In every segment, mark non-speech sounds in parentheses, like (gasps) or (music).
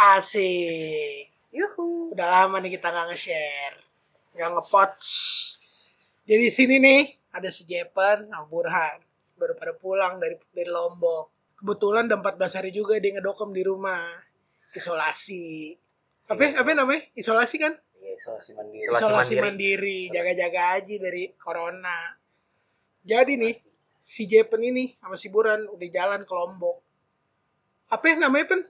Asik. Yuhu. Udah lama nih kita nggak nge-share. Nggak nge-pot. Jadi di sini nih ada si Jepen sama Burhan. Baru pada pulang dari dari Lombok. Kebetulan udah 14 hari juga dia ngedokem di rumah. Isolasi. Apa, apa namanya? Isolasi kan? Iya, isolasi mandiri. Isolasi Isolasi mandiri. mandiri. Jaga-jaga aja dari corona. Jadi nih, si Jepen ini sama si Burhan udah jalan ke Lombok. Apa yang namanya, Pen?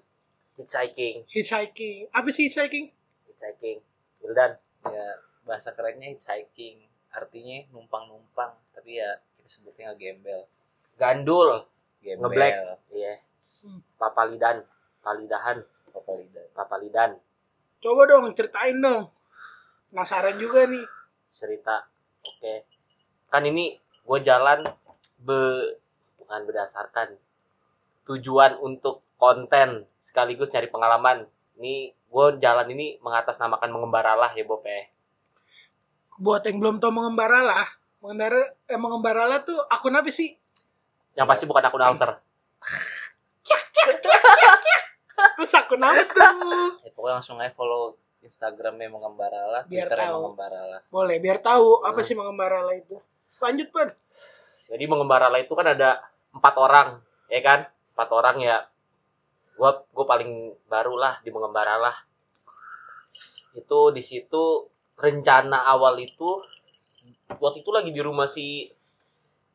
Hitchhiking. Hitchhiking. Apa sih hitchhiking? Hitchhiking. Wildan. Ya, bahasa kerennya hitchhiking. Artinya numpang-numpang, tapi ya kita sebutnya gembel. Gandul. Gembel. Ngeblack. Iya. Hmm. Papalidan. Palidahan. Apa lidah? Papalidan. Coba dong, ceritain dong. Penasaran juga nih. Cerita. Oke. Kan ini gue jalan be bukan berdasarkan tujuan untuk konten sekaligus nyari pengalaman. Ini gue jalan ini mengatasnamakan mengembaralah ya Bob ya. Buat yang belum tahu mengembaralah, mengendara eh, mengembaralah tuh akun apa sih? Yang pasti bukan akun alter. Terus akun apa tuh? Ya, pokoknya langsung aja follow Instagramnya Mengembaralah, Biar Twitternya tahu. Mengembaralah. Boleh, biar tahu apa Hmm. sih mengembaralah itu. Lanjut, Pan. Jadi mengembaralah itu kan ada empat orang, ya kan? Empat orang ya. Gua gue paling baru lah di mengembaralah. Itu di situ rencana awal itu waktu itu lagi di rumah si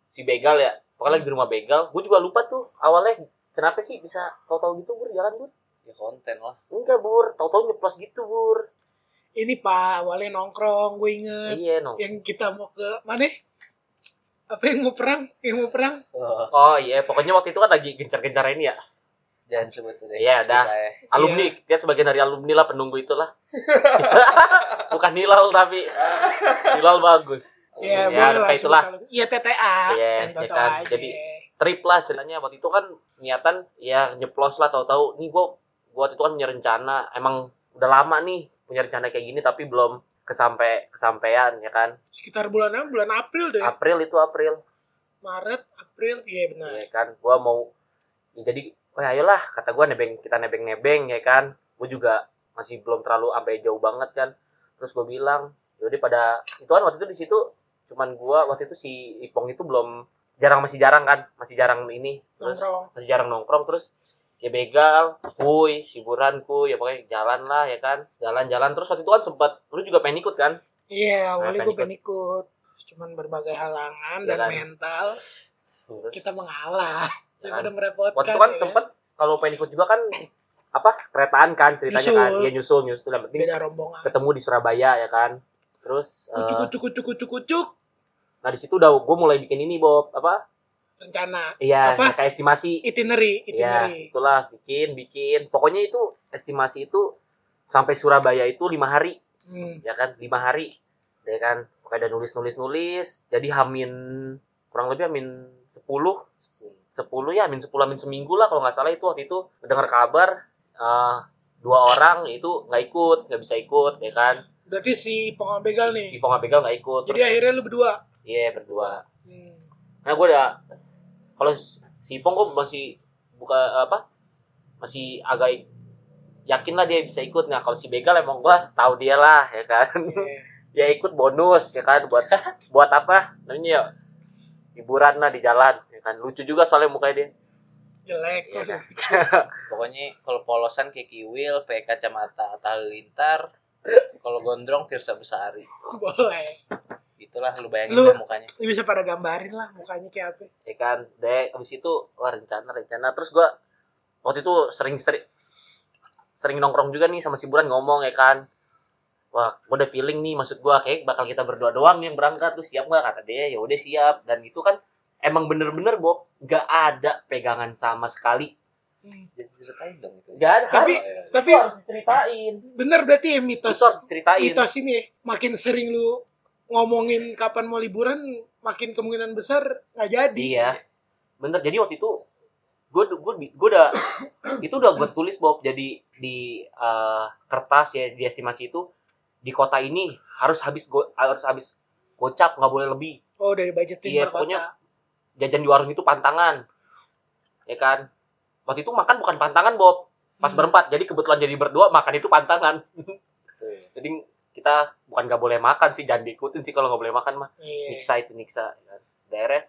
si Begal ya. Pokoknya lagi di rumah Begal. Gue juga lupa tuh awalnya kenapa sih bisa tahu-tahu gitu bur jalan bur? Ya konten lah. Enggak bur, tahu-tahu nyeplos gitu bur. Ini Pak, awalnya nongkrong, gue inget. Iya no. Yang kita mau ke mana? Apa yang mau perang? Yang mau perang? Oh, Oh iya, pokoknya waktu itu kan lagi gencar-gencar ini ya. Jangan sebut deh. Iya, dah. Ya. alumni dia sebagian dari alumni lah penunggu itulah (laughs) bukan Hilal tapi Hilal bagus Iya, Ya, boleh lah. kayak itulah. Iya, TTA. Iya, ya kan. aja. Jadi, trip lah ceritanya waktu itu kan niatan ya nyeplos lah tahu-tahu nih gua gua waktu itu kan punya rencana emang udah lama nih punya rencana kayak gini tapi belum kesampe kesampaian ya kan Sekitar bulan apa? Bulan April ya? April itu April Maret, April. Iya, benar. ya kan gua mau ya jadi oh ya ayolah kata gua nebeng kita nebeng-nebeng ya kan gua juga masih belum terlalu sampai jauh banget kan terus gua bilang yaudah pada itu kan waktu itu di situ cuman gua waktu itu si Ipong itu belum jarang masih jarang kan masih jarang ini terus Nongkrong. masih jarang nongkrong terus ya begal kuy hiburan kuy ya pokoknya jalan lah ya kan jalan-jalan terus waktu itu kan sempat lu juga pengen ikut kan Iya, awalnya Nah, gue pengen ikut. Cuman berbagai halangan Iya dan kan? mental. terus Kita mengalah. Ya Daripada kan? merepotkan. waktu kan ya sempet kalau pengen ikut juga kan apa keretaan kan ceritanya Nyusul. kan dia nyusul nyusul yang penting Beda rombongan. ketemu di Surabaya ya kan terus eh, Kucuk, kucuk, kucuk, kucuk, kucuk. nah di situ udah gue mulai bikin ini Bob apa Rencana. iya Apa? kayak estimasi Itinerary. Iya, Itinerary. itulah bikin bikin pokoknya itu estimasi itu sampai Surabaya itu lima hari Hmm. ya kan lima hari ya kan pokoknya ada nulis nulis nulis jadi hamin kurang lebih hamin sepuluh sepuluh ya hamin sepuluh hamin seminggu lah kalau nggak salah itu waktu itu dengar kabar eh, dua orang itu nggak ikut nggak bisa ikut ya kan Berarti si Pongong Begal nih. Pongabegal nggak ikut Jadi akhirnya lu berdua. iya berdua Hmm. nah gue udah kalau si Ipong gue masih buka apa masih agak yakin lah dia bisa ikut nah kalau si Begal emang gue tahu dia lah ya kan Iya. (laughs) ya ikut bonus ya kan buat buat apa namanya ya hiburan lah di jalan ya kan lucu juga soalnya mukanya dia Jelek. Iya kan. (laughs) Pokoknya kalau polosan kayak Kiwil, pakai kacamata Halilintar, kalau gondrong Firsa Besari. Boleh. Itulah lu bayangin Lu- dah mukanya. Lu bisa pada gambarin lah mukanya kayak apa. ya kan deh abis itu wah rencana rencana terus gue waktu itu sering sering sering nongkrong juga nih sama si Buran ngomong ya kan wah gue udah feeling nih maksud gue kayak bakal kita berdua doang nih yang berangkat tuh siap nggak kata dia ya udah siap dan itu kan emang bener-bener Bob nggak ada pegangan sama sekali Hmm. Jadi ceritain dong itu. nggak ada Tapi- iya. Tapi itu harus diceritain bener berarti ya mitos. itu harus diceritain Mitos ini ya, makin sering lu ngomongin kapan mau liburan, makin kemungkinan besar nggak jadi. Iya. Bener. Jadi waktu itu gue gue gue udah (coughs) itu udah gue tulis Bob jadi di eh, kertas ya di estimasi itu di kota ini harus habis go, harus habis gocap nggak boleh lebih Oh, dari budgeting Iya, pokoknya- kota. jajan di warung itu pantangan ya kan waktu itu makan bukan pantangan Bob pas Hmm. berempat jadi kebetulan jadi berdua makan itu pantangan Tuh. jadi kita bukan nggak boleh makan sih jangan diikutin sih kalau nggak boleh makan mah Iya. niksa itu niksa daerah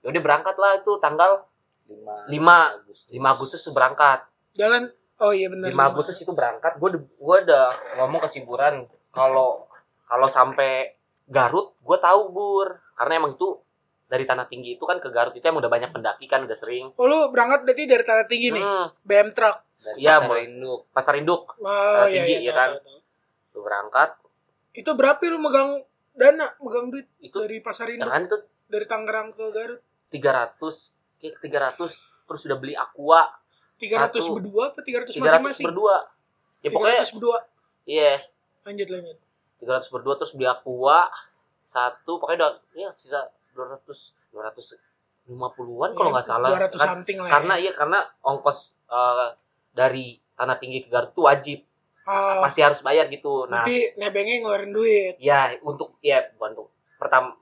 udah berangkat lah itu tanggal lima Lima. Agustus. 5 Agustus berangkat Jalan oh iya benar. 5 Agustus itu berangkat gue gue udah ngomong ke Siburan kalau kalau sampai Garut gue tahu bur karena emang itu dari tanah tinggi itu kan ke Garut itu emang udah banyak pendaki kan udah sering Oh lu berangkat berarti dari tanah tinggi nih. Hmm, BM truck. dari Iya, pasar induk pasar induk Oh iya tinggi, iya. ya kan? tahu, tahu. lu berangkat Itu berapa lu megang dana, megang duit itu dari pasar ya induk kan itu dari Tangerang ke Garut? 300 kayak 300 terus udah beli aqua 300 Satu. berdua apa 300, 300 masing-masing? berdua ya pokoknya 300 berdua. iya Lanjut lanjut. 300 berdua terus beli aqua satu pokoknya udah ya sisa 200 250-an kalau Iya, nggak salah 200 Kan- something lah. karena ya. iya karena ongkos eh, dari tanah tinggi ke Garut itu wajib Ah, masih harus bayar gitu nah berarti nebengnya ngeluarin duit. ya untuk ya bukan untuk pertama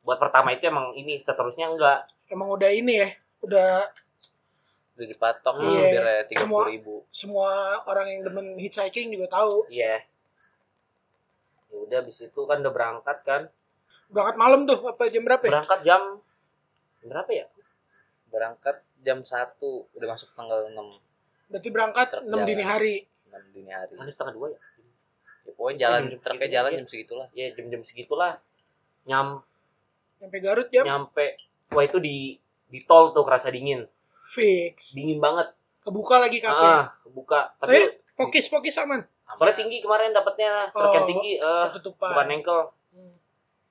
buat pertama itu emang ini seterusnya enggak Emang udah ini ya, udah udah dipatok Iya. supirnya tiga puluh ribu semua orang yang demen hitchhiking juga tahu. iya ya udah habis itu kan udah berangkat kan Berangkat malam tuh apa jam berapa ya? berangkat jam berapa ya berangkat jam satu udah masuk tanggal enam Berarti berangkat Truk 6 jalan. dini hari. enam dini hari mana setengah dua ya ya, pokoknya jalan Jam-jam truknya segitu, jalan iya. jam segitulah ya jam-jam segitulah nyam Sampai Garut jam nyampe wah itu di di tol tuh kerasa dingin fix. dingin banget Kebuka lagi kafe. ah buka Tapi tapi pokis pokis aman. Soalnya tinggi kemarin dapatnya truk yang Oh, tinggi eh Ketutupan. bukan engkel Hmm.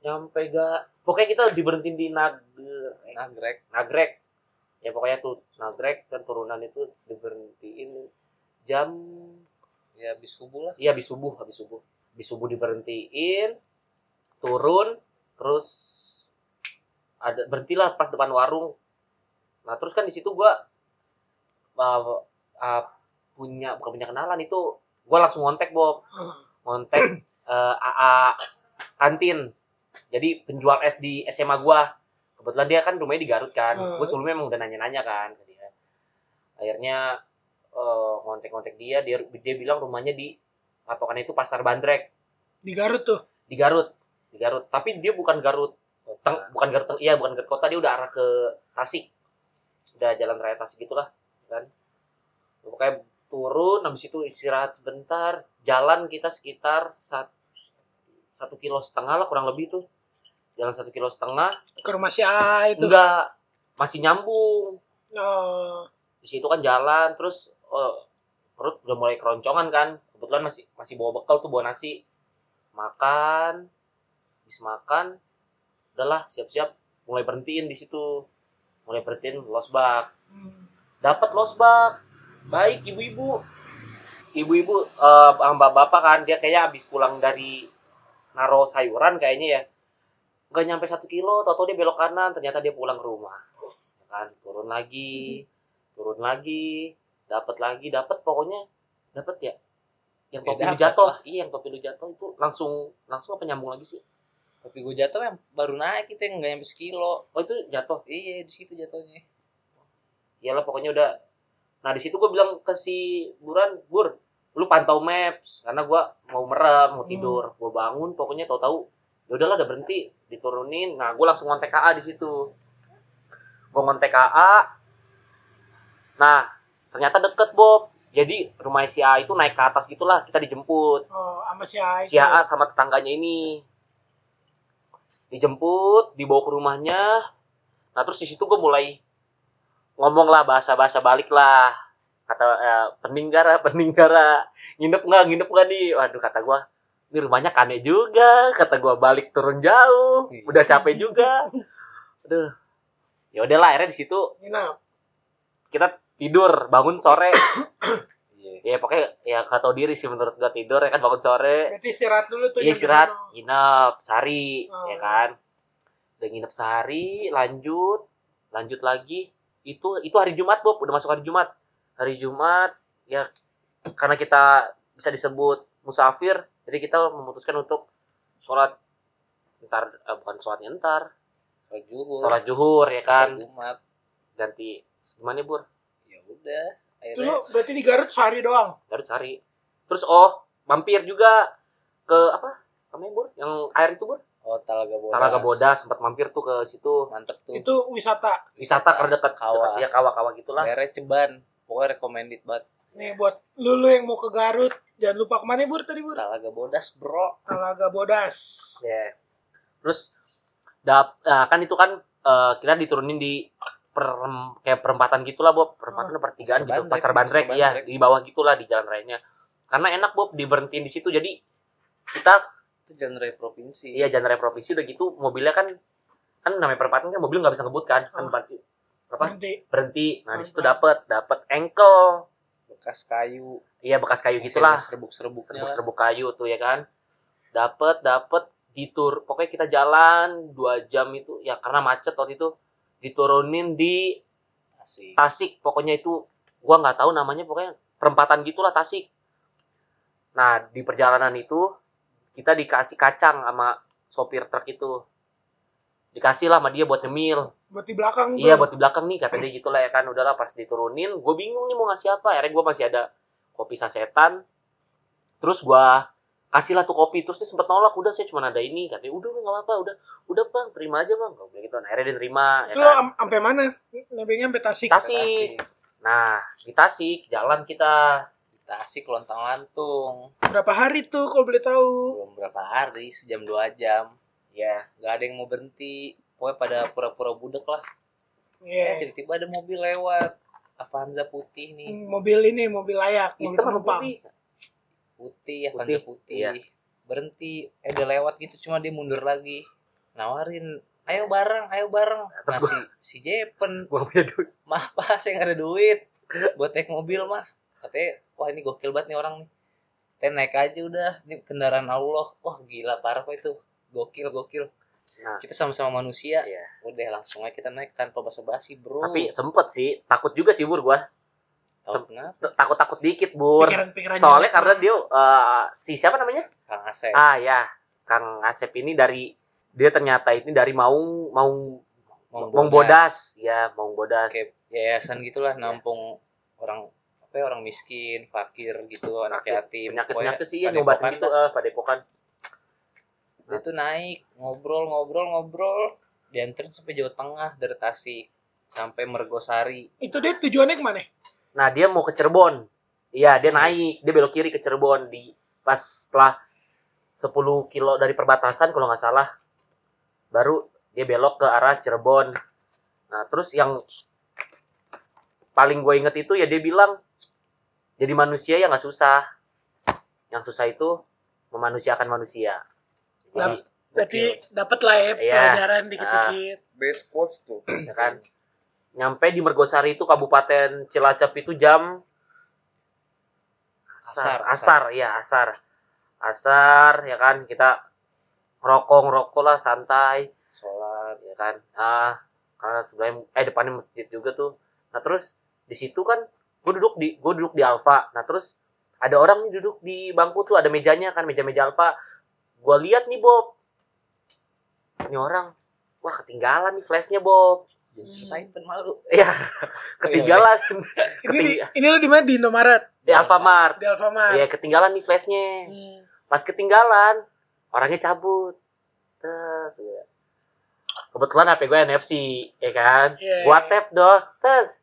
nyampe gak pokoknya kita diberhentiin di nagrek. Nagrek. Nagrek. Ya pokoknya tuh nagrek kan turunan itu diberhentiin jam ya habis subuh lah. Iya habis subuh habis subuh. Habis subuh diberhentiin turun terus ada berhentilah pas depan warung. Nah terus kan di situ gua uh, uh, punya bukan punya kenalan itu gua langsung ngontek Bob. (gasps) Ngontek eh, AA kantin. Jadi penjual es di SMA gua. Kebetulan dia kan rumahnya di Garut kan. Hmm. gue sebelumnya emang udah nanya-nanya kan ke dia. Akhirnya eh, ngontek-ngontek dia dia dia bilang rumahnya di patokannya itu pasar Bandrek. Di Garut tuh. di Garut. Di Garut. Tapi dia bukan Garut. Teng, bukan Garut teng, iya bukan Garut kota. Dia udah arah ke Tasik. Udah jalan raya Tasik gitulah kan. Pokoknya turun habis itu istirahat sebentar jalan kita sekitar sat- satu kilo setengah lah kurang lebih tuh. Jalan satu kilo setengah. Ke rumah si A itu. enggak masih nyambung. Oh, di situ kan jalan terus eh, perut udah mulai keroncongan kan. Kebetulan masih masih bawa bekal tuh bawa nasi. Makan habis makan udahlah siap-siap mulai berhentiin di situ. Mulai berhentiin losbak hmm. dapat losbak baik ibu-ibu. Ibu-ibu eh mbak bapak kan dia kayak habis pulang dari naro sayuran kayaknya ya. Nggak nyampe satu kilo tau dia belok kanan ternyata dia pulang ke rumah. Ya kan turun lagi turun lagi dapat lagi dapat pokoknya dapat ya. Yang Ya, topi lu jatuh. lah. iya yang topi lu jatuh itu langsung langsung apa nyambung lagi sih? Tapi gue jatuh yang baru naik itu yang nggak nyampe sekilo. Oh itu jatuh? Iya di situ jatuhnya. Iyalah pokoknya udah nah di situ gue bilang ke si Buran Bur lu pantau maps. Karena gue mau merem mau tidur. Gue bangun pokoknya tahu-tahu ya udahlah udah berhenti diturunin. Nah gue langsung ngontek KA di situ. Gue ngontek KA nah ternyata deket Bob. Jadi rumah si A itu naik ke atas gitulah kita dijemput. Oh, sama si A itu. si AA sama tetangganya ini. Dijemput dibawa ke rumahnya. Nah terus di situ gue mulai ngomong lah bahasa bahasa balik lah kata eh, peninggaran (laughs) peninggaran nginep nggak nginep nggak nih waduh kata gue ini rumahnya kane juga. Kata gue balik turun jauh. Udah capek juga. (laughs) Aduh. Ya udahlah akhirnya di situ kita tidur bangun sore. (coughs) Iya. Ya pokoknya ya gak tau diri sih menurut gue tidur ya kan bangun sore. Berarti istirahat dulu tuh. Iya nyampe istirahat, nginep sehari, Oh. ya kan. Udah nginep sehari, lanjut, lanjut lagi. Itu itu hari Jumat Bob, udah masuk hari Jumat. Hari Jumat, ya karena kita bisa disebut musafir, jadi kita memutuskan untuk sholat ntar, eh, bukan sholatnya ntar, sholat zuhur sholat juhur ya kan. Sholat jumat Ganti gimana Bur? ya udah Itu akhirnya lu berarti di Garut sehari doang. Garut sehari terus oh mampir juga ke apa namanya bur yang air itu bur oh Talaga Bodas Talaga Bodas sempat mampir tuh ke situ. Mantep tuh. Itu wisata. wisata karena dekat Kawah. dekat- ya kawa-kawa gitulah. Daerah Ceban. Pokoknya recommended banget. Nih buat lu, lu yang mau ke Garut, jangan lupa ke mana Bur? Tadi Bur? Talaga Bodas bro. Talaga Bodas. ya terus dap nah, kan itu kan eh, kita diturunin di per, kayak perempatan gitulah Bob. Perempatan atau pertigaan Pasar gitu. Bandrek, pasar bandrek. iya di bawah gitulah di jalan rayanya. Karena enak Bob diberhentiin di situ. Jadi kita itu raya provinsi. Iya raya provinsi udah gitu mobilnya kan kan namanya perempatan kan mobil nggak bisa ngebut kan kan Ah. berarti apa? Nanti berhenti. Nah di situ dapat dapat engkel. Bekas kayu. Iya bekas kayu gitulah. serbuk serbuknya serbuk-serbuk kayu tuh ya kan. Dapat dapat di tur pokoknya kita jalan dua jam itu ya karena macet waktu itu diturunin di asik Tasik. Pokoknya itu gua nggak tahu namanya pokoknya perempatan gitulah Tasik. Nah di perjalanan itu kita dikasih kacang sama sopir truk itu. Dikasih lah sama dia buat nyemil. Buat di belakang. Iya buat di belakang nih kata dia gitu lah ya kan. Udahlah pas diturunin gue bingung nih mau ngasih apa. Akhirnya gue masih ada kopi sasetan. Terus gue kasih lah tuh kopi. Terus dia sempet nolak udah saya cuma ada ini. Katanya udah nggak apa-apa udah. Udah bang terima aja bang. Gue bilang gitu. Nah, akhirnya dia terima ya Itu lu kan. am- sampai mana? Nebengnya sampai Tasik. Tasik. Nah di Tasik jalan kita Tasik lontang lantung Berapa hari tuh kalau boleh tahu? belum berapa hari sejam dua jam. Ya nggak ada yang mau berhenti. Pokoknya pada pura-pura budek lah. Eh Iya. tiba-tiba ada mobil lewat. Avanza putih nih. Mobil ini, mobil layak, mobil hitam apa penumpang. putih? Putih Avanza Putih, putih, iya. berhenti. Eh udah lewat gitu cuma dia mundur lagi. Nawarin ayo bareng ayo bareng. Nah si si Jepen. Pas saya nggak ada duit. Buat naik mobil mah. Katanya wah ini gokil banget nih orang nih. Kita naik aja udah. Ini kendaraan Allah. Wah gila parah pak itu. Gokil gokil. Nah. Kita sama-sama manusia. Iya. udah langsung aja kita naik tanpa basa-basi bro. Tapi sempet sih. Takut juga sih bur gue Tahu kenapa? Takut takut dikit bur. Pikiran-pikiran soalnya jelek karena dia eh, si siapa namanya? Kang Asep. Ah ya, Kang Asep ini dari dia ternyata ini dari Maung Maung Maung Maung Bodas, ya Maung Bodas. kayak yayasan gitulah nampung orang apa ya, orang miskin fakir gitu anak yatim Penyakit Pokoknya penyakit sih ya ngobatin gitu, dah. eh padepokan. dia tuh naik ngobrol ngobrol ngobrol dianterin sampai Jawa Tengah dari Tasik sampai Mergosari Itu dia tujuannya ke mana? Nah dia mau ke Cirebon, iya dia Hmm. naik, dia belok kiri ke Cirebon di pas setelah 10 kilo dari perbatasan kalau nggak salah, baru dia belok ke arah Cirebon. Nah terus yang paling gue inget itu ya dia bilang jadi manusia ya nggak susah, yang susah itu memanusiakan manusia. Jadi, Berarti dapat lah ya Iya. pelajaran dikit-dikit. base quotes tuh. Ya kan? Nyampe di Mergosari itu Kabupaten Cilacap itu jam asar Asar, asar, ya asar. Asar ya kan? Kita ngerokok ngerokok lah santai. Sholat. Ya kan? Ah karena sebenarnya eh depannya masjid juga tuh. Nah terus di situ kan gue duduk di gue duduk di Alfa nah terus ada orang nih duduk di bangku tuh ada mejanya kan meja-meja Alfa gue lihat nih Bob ini orang wah ketinggalan nih flashnya Bob jangan Hmm. ceritain pen malu Iya, (laughs) ketinggalan. (laughs) Ini di, Ketinggalan. ini lu di mana di Indomaret? Di Alfamart. Di Alfamart. Iya, ketinggalan nih flashnya. Hmm. Pas ketinggalan, orangnya cabut. Terus, ya. kebetulan HP gue NFC, ya kan? Iya. Gua tap dong. Terus,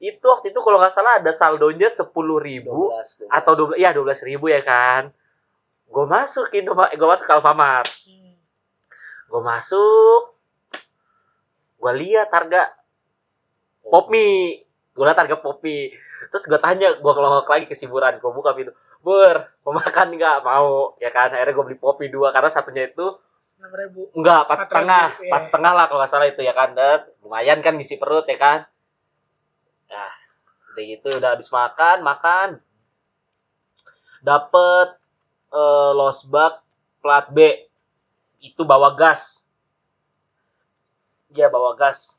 itu waktu itu kalau nggak salah ada saldonya sepuluh ribu 12, 12. atau dua ya dua ribu ya kan? Gue masuk Indomaret, gue masuk ke Alfamart. Gue masuk, gue lihat harga pop mie gue liat harga pop mie terus gue tanya gue kelongok lagi ke siburan gue buka pintu ber mau makan nggak mau ya kan akhirnya gue beli pop mie dua karena satunya itu Enam ribu. enggak empat setengah iya. empat setengah lah kalau nggak salah itu ya kan Dan lumayan kan ngisi perut ya kan udah gitu udah habis makan makan dapet eh, losbak plat B itu bawa gas Iya bawa gas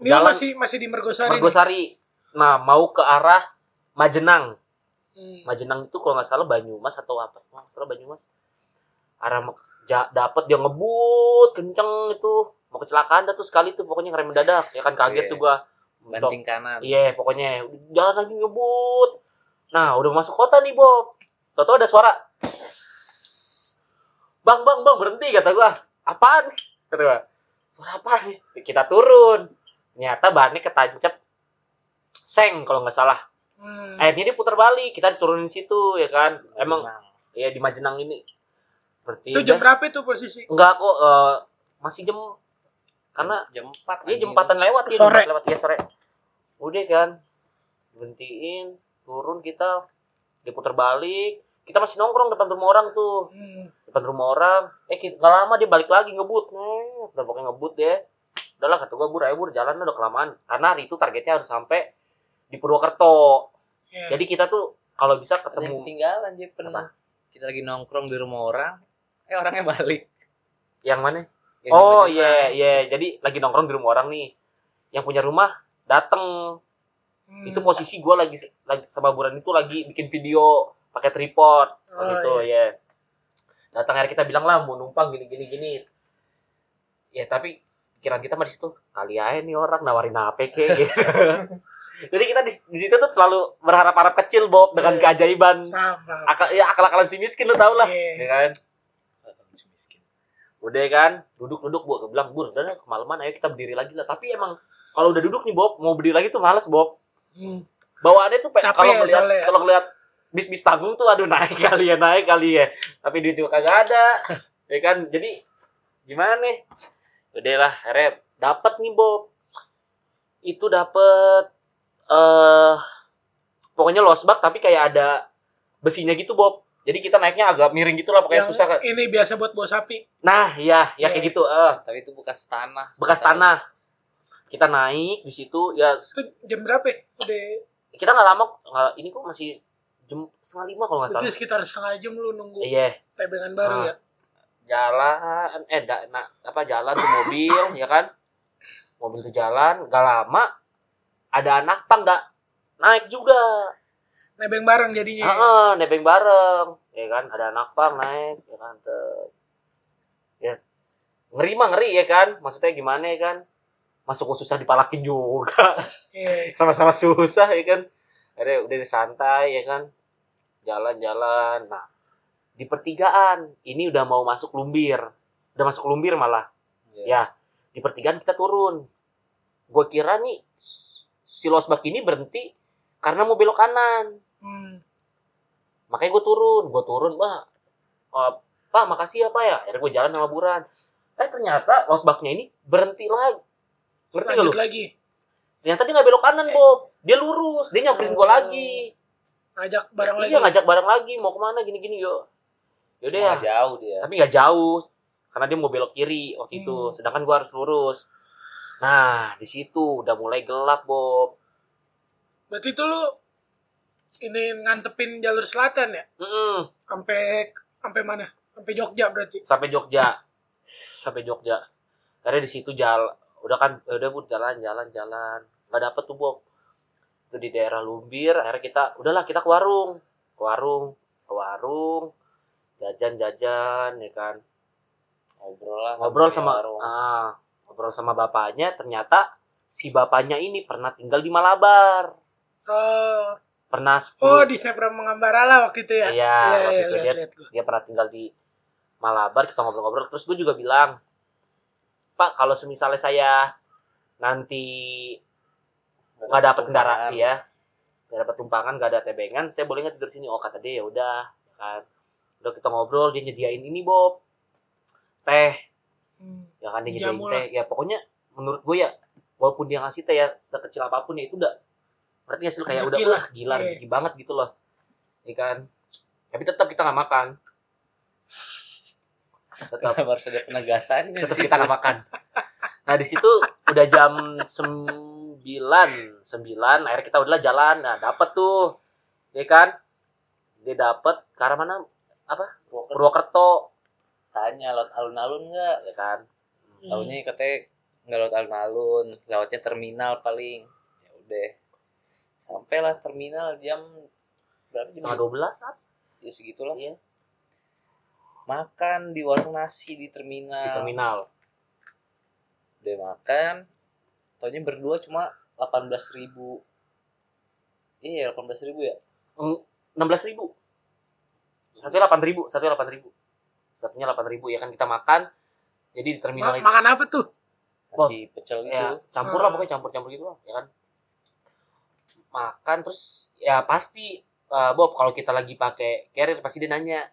Ini Jalan- masih masih di Mergosari. nih? Margosari. Nah, mau ke arah Majenang. Hmm. Majenang itu kalau nggak salah Banyumas atau apa? Kalau nggak salah Banyumas. Arah ja, dapet dia ngebut kenceng itu. Mau kecelakaan dah tuh sekali tuh pokoknya ngerem mendadak. Ya kan kaget Iya. tuh gua. Banting kanan Iya, pokoknya jalan lagi ngebut. Nah, udah masuk kota nih, Bob. Toto ada suara. Bang, bang, bang, berhenti kata gua. Apaan? Kata gua. Suara apa nih? Kita turun. Ternyata bahannya ketancep seng kalau nggak salah. Hmm. Akhirnya dia putar balik. Kita turunin situ ya kan. Emang ya di Majenang ini. Berarti itu jam berapa itu posisi? enggak kok eh, masih jam karena jam 4 Iya jam empatan lewat ya, Sore. lewat ya sore. Udah kan, berhentiin, turun kita, diputar balik. Kita masih nongkrong depan rumah orang tuh, Hmm. depan rumah orang. Eh kita- nggak lama dia balik lagi ngebut, nih, udah pokoknya ngebut deh. Udahlah kata gua bur, ayo bur, jalan udah kelamaan. Karena hari itu targetnya harus sampai di Purwokerto. Iya. Jadi kita tuh kalau bisa ketemu ketinggalan Jepen Apa? kita lagi nongkrong di rumah orang eh orangnya balik yang mana? Yang Oh iya iya, jadi lagi nongkrong di rumah orang nih. Yang punya rumah dateng. Hmm. itu posisi gue lagi lagi sama buran itu lagi bikin video pakai tripod. Oh, gitu ya datang akhirnya kita bilang lah mau numpang gini gini gini. Ya tapi pikiran kita di situ. Kali aja nih orang nawarin apa kayak gitu. (laughs) Jadi kita di, di situ tuh selalu berharap harap kecil Bob dengan Iya. keajaiban. Sama. akal ya akal akalan si miskin lu tau lah. Iya. ya kan? Miskin. Udah kan? Duduk duduk bu. Gue bilang bur udah kemalaman. Ayo kita berdiri lagi lah. Tapi emang kalau udah duduk nih Bob mau berdiri lagi tuh males Bob. Hmm. bawaannya tuh pe- Capek kalau ya ngeliat kalau ngeliat bis bis tanggung tuh aduh (laughs) naik kali ya naik kali ya. Tapi duit juga kagak ada. (laughs) Ya kan? Jadi gimana nih? Udah lah akhirnya dapat nih Bob. Itu dapat eh pokoknya losbak tapi kayak ada besinya gitu Bob. Jadi kita naiknya agak miring gitu lah pokoknya Yang susah kan ini biasa buat bawa sapi. nah iya ya Iya. kayak gitu eh. Tapi itu bekas tanah. Bekas tanah kita naik di situ ya Itu jam berapa? ya? Udah kita nggak lama nggak- ini kok masih jam setengah lima kalau nggak salah sekitar setengah jam lu nunggu iya tebengan baru Ah. ya. jalan eh da, na- apa jalan tuh mobil ya kan mobil tuh jalan gak lama ada anak pang nggak naik juga Nebeng bareng jadinya. Heeh, nebeng bareng ya kan ada anak pang naik ya kan ya ngeri mah ngeri ya kan maksudnya gimana ya kan masuk susah dipalakin juga. Iya. sama-sama susah ya kan? Akhirnya udah santai ya kan? Jalan-jalan. Nah di pertigaan ini udah mau masuk lumbir. Udah masuk lumbir malah. Iya. ya di pertigaan kita turun. Gue kira nih si losbak ini berhenti karena mau belok kanan. Hmm. makanya gue turun. Gue turun bah oh, pak makasih ya pak ya. Akhirnya gue jalan sama buran. Eh ternyata losbaknya ini berhenti lagi ngerti gak lu lagi. ternyata dia nggak belok kanan Bob dia lurus dia nyamperin gue Oh. lagi Ngajak bareng lagi. iya ngajak bareng lagi mau ke mana gini gini yuk yaudah ya jauh dia tapi nggak jauh karena dia mau belok kiri waktu itu Hmm. sedangkan gue harus lurus nah di situ udah mulai gelap Bob Berarti itu lu ini ngantepin jalur selatan ya? Mm-mm. Sampai sampai mana? Sampai Jogja berarti. sampai Jogja sampai Jogja akhirnya di situ jalan udah kan udah bu jalan jalan jalan. Nggak dapet tuh Bob. Itu di daerah Lumbir akhirnya kita udahlah kita ke warung. Ke warung ke warung. Jajan jajan ya kan. Ngobrol lah ngobrol sama warung. ah, ngobrol sama bapaknya. Ternyata si bapaknya ini pernah tinggal di Malabar. Oh, pernah oh 10 di Sepra Mengambarala waktu itu ya? Iya, waktu itu lihat, dia- dia pernah tinggal di Malabar kita ngobrol-ngobrol. Terus gue juga bilang Pak kalau semisalnya saya nanti nggak dapat kendaraan ya nggak dapat tumpangan nggak ada tebengan saya boleh nggak tidur sini. Oh kata dia ya udah kan. Udah kita ngobrol dia nyediain ini Bob. Teh. Hmm. ya kan dia nyediain Jamu teh. Ya pokoknya menurut gue ya walaupun dia ngasih teh ya sekecil apa pun ya itu udah berarti hasil kayak udah lah. gila Iya. rezeki banget gitu loh. Ya kan. Tapi tetap kita nggak makan tetap harus ada penegasannya tetap situ. kita nggak makan nah di situ udah jam sembilan sembilan akhirnya kita udahlah jalan nah dapet tuh ya kan dia dapet ke arah mana Purwokerto Purwokerto tanya laut alun-alun nggak ya kan Hmm. Taunya katanya nggak lewat alun-alun, lewatnya terminal paling. Ya udah. Sampailah terminal jam berapa jam? dua belas Ya segitulah. Iya. Makan di warung nasi di di terminal. terminal Udah makan. Taunya berdua cuma delapan belas ribu. Iya delapan belas ribu ya? Enam belas ribu. Satunya delapan ribu satunya delapan ribu. Satunya delapan ribu ya kan kita makan jadi di terminal Ma- itu. makan apa tuh? nasi pecel gitu. Ya campur lah pokoknya campur campur gitu lah ya kan. Makan terus ya pasti eh, Bob kalau kita lagi pakai carrier pasti dia nanya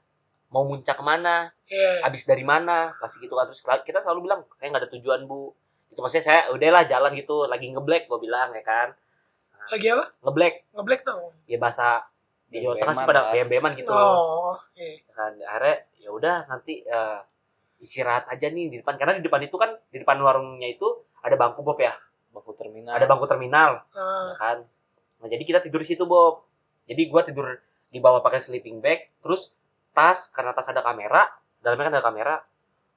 mau muncak ke mana? Iya. habis dari mana? Pasti gitu kan. Terus kita selalu bilang saya nggak ada tujuan bu. Itu maksudnya saya udahlah jalan gitu. Lagi ngeblack gue bilang ya kan. Lagi apa? ngeblack Ngeblack tuh. ya bahasa di Jawa Tengah sih pada lah. BM-BM-an gitu Oh, iya. kan akhirnya ya udah nanti eh, istirahat aja nih di depan. Karena di depan itu kan di depan warungnya itu ada bangku Bob ya? Baku terminal. Ada bangku terminal. Ah, ya kan. Nah jadi kita tidur di situ Bob. Jadi gua tidur di bawah pakai sleeping bag. Terus tas karena tas ada kamera dalamnya kan ada kamera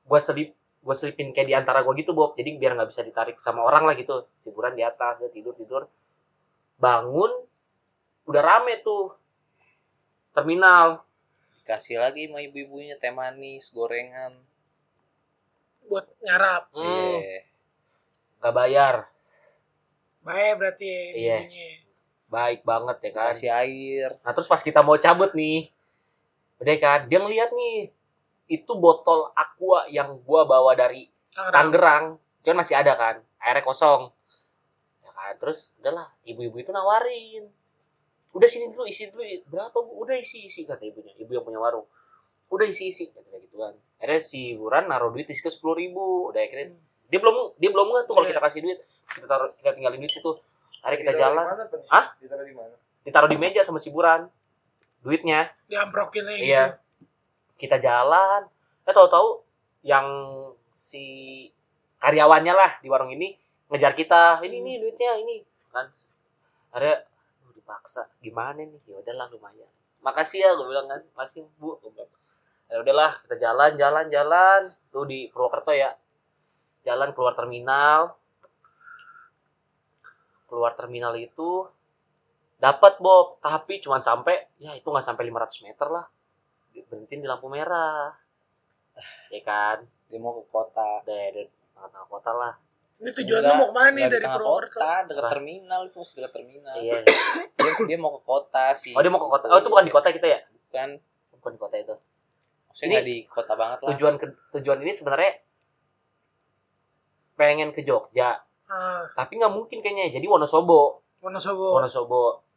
gua selip gua selipin kayak di antara gua gitu Bob. Jadi biar nggak bisa ditarik sama orang lah gitu. Hiburan di atas dia tidur tidur. Bangun udah rame tuh. Terminal. Dikasih lagi sama ibu-ibunya teh manis gorengan. Buat nyarap. hmm, Iya. nggak bayar. Baik berarti Iya. ininya. baik banget ya kan. Kasih air. Nah terus pas kita mau cabut nih, udah kan, dia ngeliat nih, itu botol aqua yang gua bawa dari Tangerang. Cuman masih ada kan, airnya kosong. Ya kan, terus udahlah, ibu-ibu itu nawarin. Udah sini dulu, isi dulu, berapa bu? Udah isi, isi, kata ibunya, ibu yang punya warung. Udah isi, isi, kata gitu kan. Akhirnya si Buran naruh duit di situ sepuluh ribu, udah akhirnya dia belum dia belum nggak tuh kalau kita kasih duit, kita taruh kita tinggalin duit situ. Hari kita jalan? Hah? Ditaruh di mana? ditaruh di meja sama si Buran, duitnya. Diamprokin aja Iya. gitu. kita jalan. Eh tahu-tahu yang si karyawannya lah di warung ini ngejar kita. Ini nih duitnya ini. Kan. Ada "Aduh, dipaksa. Gimana nih? Ya udahlah lumayan. Makasih ya gue bilang kan. Makasih bu bilang. ya udahlah kita jalan jalan jalan. Tuh di Purwokerto ya. Jalan keluar terminal. Keluar terminal itu dapat Bob. Tapi cuma sampai ya itu nggak sampai 500 meter lah. Berhentiin di lampu merah. (sighs) Ya kan? Dia mau ke kota. Dari tengah-tengah kota lah. Ini tujuan lu mau ke mana nih dari Purwokerto? kota dekat terminal itu masih dekat terminal. Iya. (coughs) Dia, dia mau ke kota sih. Oh dia mau ke kota. Oh itu bukan di kota kita ya? Bukan. Bukan di kota itu. Maksudnya Ini nggak di kota banget lah. tujuan ke, tujuan ini sebenarnya pengen ke Jogja. Ah, tapi nggak mungkin kayaknya. Jadi Wonosobo. Wonosobo. Wonosobo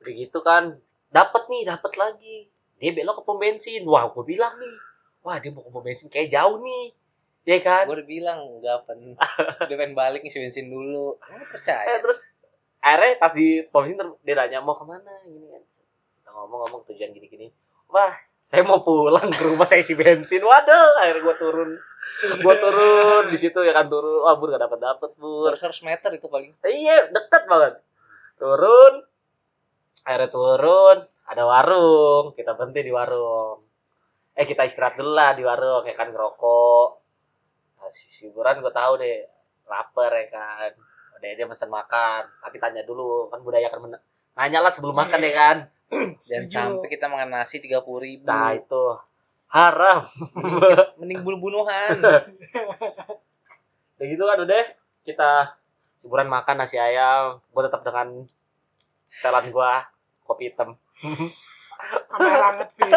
udah gitu kan. Dapat nih dapat lagi. Dia belok ke pom bensin. Wah gue bilang nih. Wah dia mau ke pom bensin kayak jauh nih. Ya kan? Gue udah bilang nggak pen. (laughs) Dia pengen balik ngisi bensin dulu. Emang lu eh, percaya terus akhirnya pas di pom bensin dia nanya mau ke mana? Gini kan. Kita ngomong-ngomong tujuan gini-gini. Wah saya mau pulang ke rumah saya isi bensin. Waduh akhirnya gue turun. Gue turun. Di situ ya kan turun. Wah bur gak dapet dapet bur 100 meter itu paling. Iya deket banget. Turun akhirnya turun ada warung. Kita berhenti di warung. Eh kita istirahat dulu lah di warung ya kan ngerokok. Nah, si hiburan gue tahu deh lapar ya kan. Udah dia pesan makan. Tapi tanya dulu kan budaya kan men- nanya lah sebelum makan ya kan. (clears throat) Dan sampai kita makan nasi tiga puluh ribu. Nah itu. Haram. Mending bunuh-bunuhan. (laughs) Ya gitu kan udah. Kita hiburan makan nasi ayam. Gue tetap dengan setelan gua kopi hitam. (laughs) Sama hangat fix.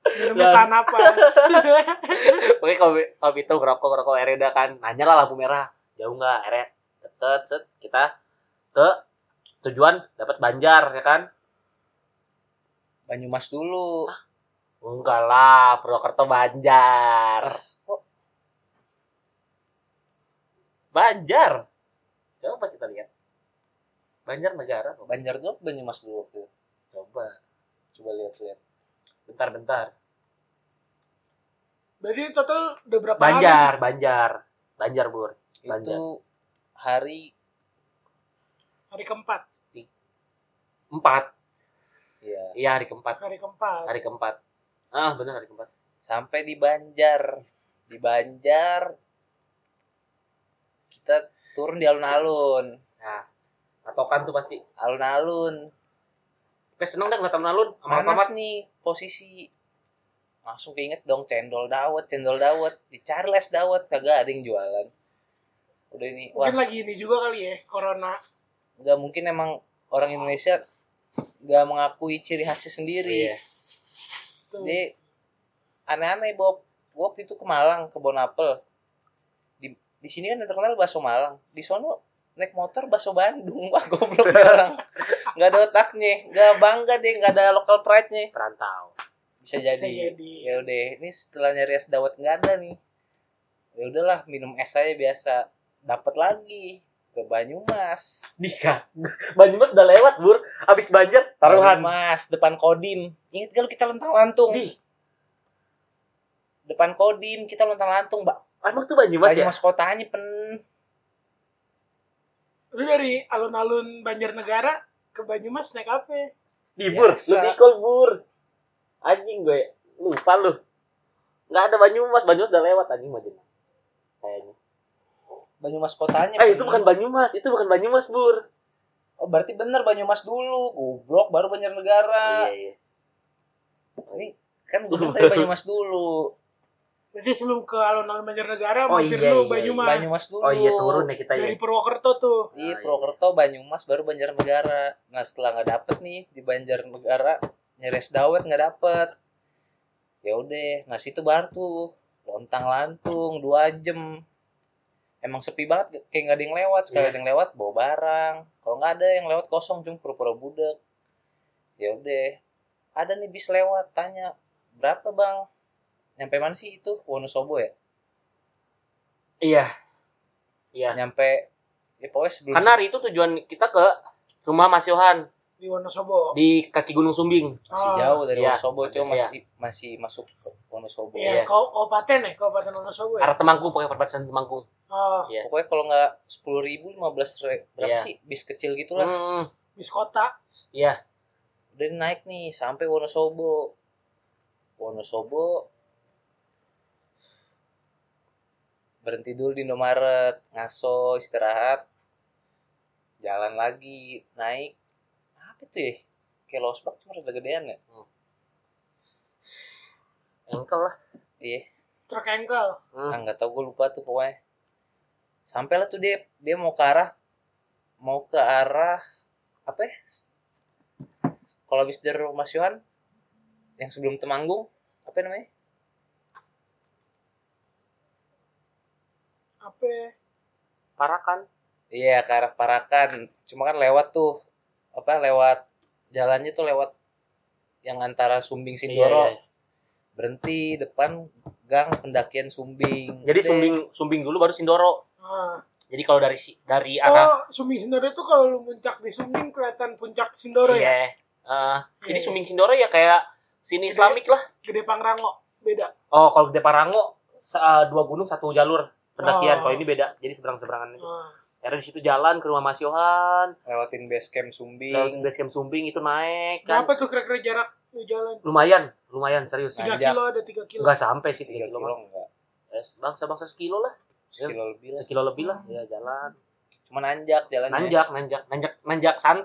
Minumnya tahan napas. Oke kopi kopi hitam ngerokok ngerokok akhirnya udah kan nanya lah lampu merah. Jauh nggak akhirnya deket set kita ke tujuan dapat Banjar ya kan? Banyumas dulu. Enggak lah Purwokerto Banjar. Kok? Banjar? Coba kita lihat Banjar negara kok. Banjar apa Banyumas dulu waktu itu? coba coba lihat-lihat bentar-bentar Berarti total udah berapa Banjar Banjar Banjar Bur itu Banjar. hari hari? Hari keempat. empat ya iya hari keempat Hari keempat. hari keempat ah benar hari keempat sampai di Banjar di Banjar kita turun di alun-alun nah patokan tuh pasti. Alun-alun. Oke seneng dah ngeliat alun-alun. Sama panas nih posisi. Langsung keinget dong cendol dawet cendol dawet. Dicari les dawet kagak ada yang jualan. Udah ini wah. Mungkin lagi ini juga kali ya, corona. nggak mungkin emang orang Indonesia nggak mengakui ciri khasnya sendiri. Iya. Tuh. jadi aneh-aneh Bob. Bob itu ke Malang ke Bonapel di di sini kan yang terkenal bakso Malang. Di sono naik motor bakso Bandung wah (laughs) goblok nih orang nggak ada otaknya nggak bangga deh nggak ada local pride nya Perantau. bisa jadi, Bisa jadi. ya udah ini setelah nyari es dawet nggak ada nih ya udahlah minum es aja biasa dapat lagi ke Banyumas Dika. Banyumas udah lewat, Bur. Abis banjir, taruhan. Banyumas depan Kodim ingat kalau kita lentang lantung Di, depan Kodim kita lentang lantung mbak emang tuh Banyumas ya? Banyumas kotanya pen Lu dari alun-alun Banjarnegara ke Banyumas naik apa? Di Bur, lu tikol Bur. Anjing gue, lupa lu. Nggak ada Banyumas, Banyumas udah lewat anjing mah Jena. Kayaknya. Banyumas kotanya Eh, itu bukan Banyumas, itu bukan Banyumas, Bur. oh berarti bener Banyumas dulu goblok baru Banjarnegara Iya, iya. ini kan bener tadi Banyumas dulu Berarti sebelum ke alun-alun Banjarnegara, Oh, mampir iya, lu iya, Banyumas. Banyumas dulu Oh iya, turun ya kita ya. Dari Purwokerto tuh. Iya, Ah, Purwokerto, Banyumas, baru Banjarnegara. Nah, setelah nggak dapet nih di Banjarnegara, nyeres dawet nggak dapet. Ya udah, nah situ baru tuh lontang lantung dua jam. Emang sepi banget, kayak nggak ada yang lewat. Sekali Iya. ada yang lewat, bawa barang. Kalau nggak ada yang lewat kosong, cuma pura-pura budek. Ya udah, ada nih bis lewat, tanya berapa bang? Nyampe mana sih itu? Wonosobo ya? Iya. Iya. Nyampe, ya pokoknya sebelum Karena hari itu tujuan kita ke rumah Mas Yohan Di Wonosobo. di kaki Gunung Sumbing. masih Oh, jauh dari Iya. Wonosobo cuma Iya. masih masih masuk ke Wonosobo Iya, Iya. kau kabupaten ya, kabupaten Wonosobo ya. Arah Temanggung, pokoknya perbatasan Temanggung. Oh, Iya. pokoknya kalau nggak sepuluh ribu lima belas berapa Iya. sih bis kecil gitulah Hmm, bis kota. iya. udah naik nih sampai Wonosobo Wonosobo berhenti dulu di Indomaret ngaso istirahat. Jalan lagi naik. Apa tuh ya? Kayak losbak cuma udah gedean ya Engkel lah. iya. Truk engkel. Hmm. ah nggak tahu gue lupa tuh pokoknya. Sampailah tuh dia dia mau ke arah mau ke arah apa ya? Kalau habis dari rumah Yohan yang sebelum Temanggung apa namanya Apa? ya? Parakan. iya ke arah Parakan cuma kan lewat tuh apa lewat jalannya tuh lewat yang antara Sumbing Sindoro Iya, iya. berhenti depan gang pendakian Sumbing Jadi. Sumbing Sumbing dulu baru Sindoro. Ah. Jadi kalau dari dari arah Oh, Sumbing Sindoro itu kalau lu muncak di Sumbing kelihatan puncak Sindoro ya? Iya. Eh, jadi Iya. Sumbing Sindoro ya kayak sini Gede. Islamik lah. Gede Pangrango. Beda. Oh, kalau Gede eh, dua gunung satu jalur pendakian. Oh. Kalau ini beda. Jadi seberang-seberangan. Ah. Karena di situ jalan ke rumah Mas Yohan, lewatin base camp Sumbing base camp Sumbing itu naik kan. Berapa tuh kira-kira jarak lu jalan? Lumayan, lumayan serius. Tiga kilo ada tiga kilo. Enggak sampai sih 3 tiga kilo. kilo enggak Eh, bangsa bangsa sekilo lah. sekilo lebih lah Sekilo lebih lah ya jalan. cuma nanjak jalannya Nanjak, nanjak, nanjak, nanjak san.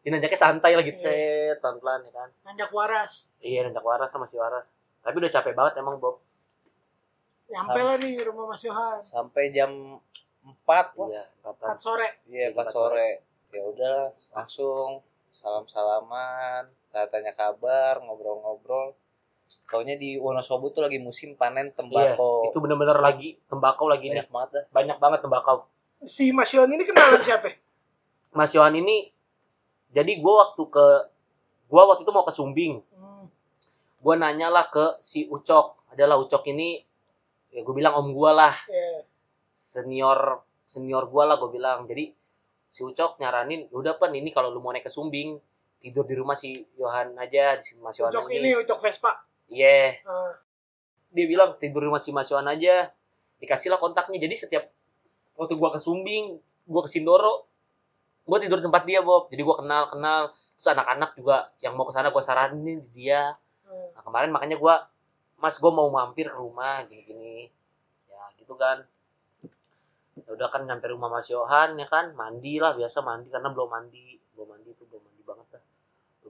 Ini nanjaknya santai lagi Iya. set, pelan-pelan ya kan. Nanjak waras. Iya, nanjak waras sama si waras. Tapi udah capek banget emang Bob. Nyampe lah nih rumah Mas Yohan. sampai jam 4 wah Iya, kapan? 4 sore. iya Jam 4 empat sore ya udah langsung salam salaman tanya tanya kabar ngobrol-ngobrol taunya di Wonosobo tuh lagi musim panen Iya, tembakau itu bener-bener lagi tembakau lagi nih. banyak banget dah Banyak banget tembakau. Si Mas Yohan ini kenalan siapa? Mas Yohan ini jadi gua waktu ke gua waktu itu mau ke Sumbing. Hmm. Gua nanya lah ke si Ucok. Adalah Ucok ini ya gue bilang om gua lah, Ya. senior senior gua lah gue bilang. Jadi si Ucok nyaranin, "Ya udah pan ini kalau lu mau naik ke Sumbing, tidur di rumah si Yohan aja, di si Mas Yohan Ucok ini Ucok Vespa. Iya. Ah. Dia bilang tidur di rumah si Mas Yohan aja. Dikasihlah kontaknya. Jadi setiap waktu gua ke Sumbing, gua ke Sindoro, gua tidur di tempat dia, Bob. Jadi gua kenal-kenal. Terus anak-anak juga yang mau ke sana gua saranin di dia. Ah. Nah, kemarin makanya gua Mas, gua mau mampir ke rumah gini-gini. Ya, gitu kan. Ya udah kan nyampe rumah Mas Yohan ya kan, mandi lah biasa mandi karena belum mandi. Belum mandi tuh belum mandi banget dah.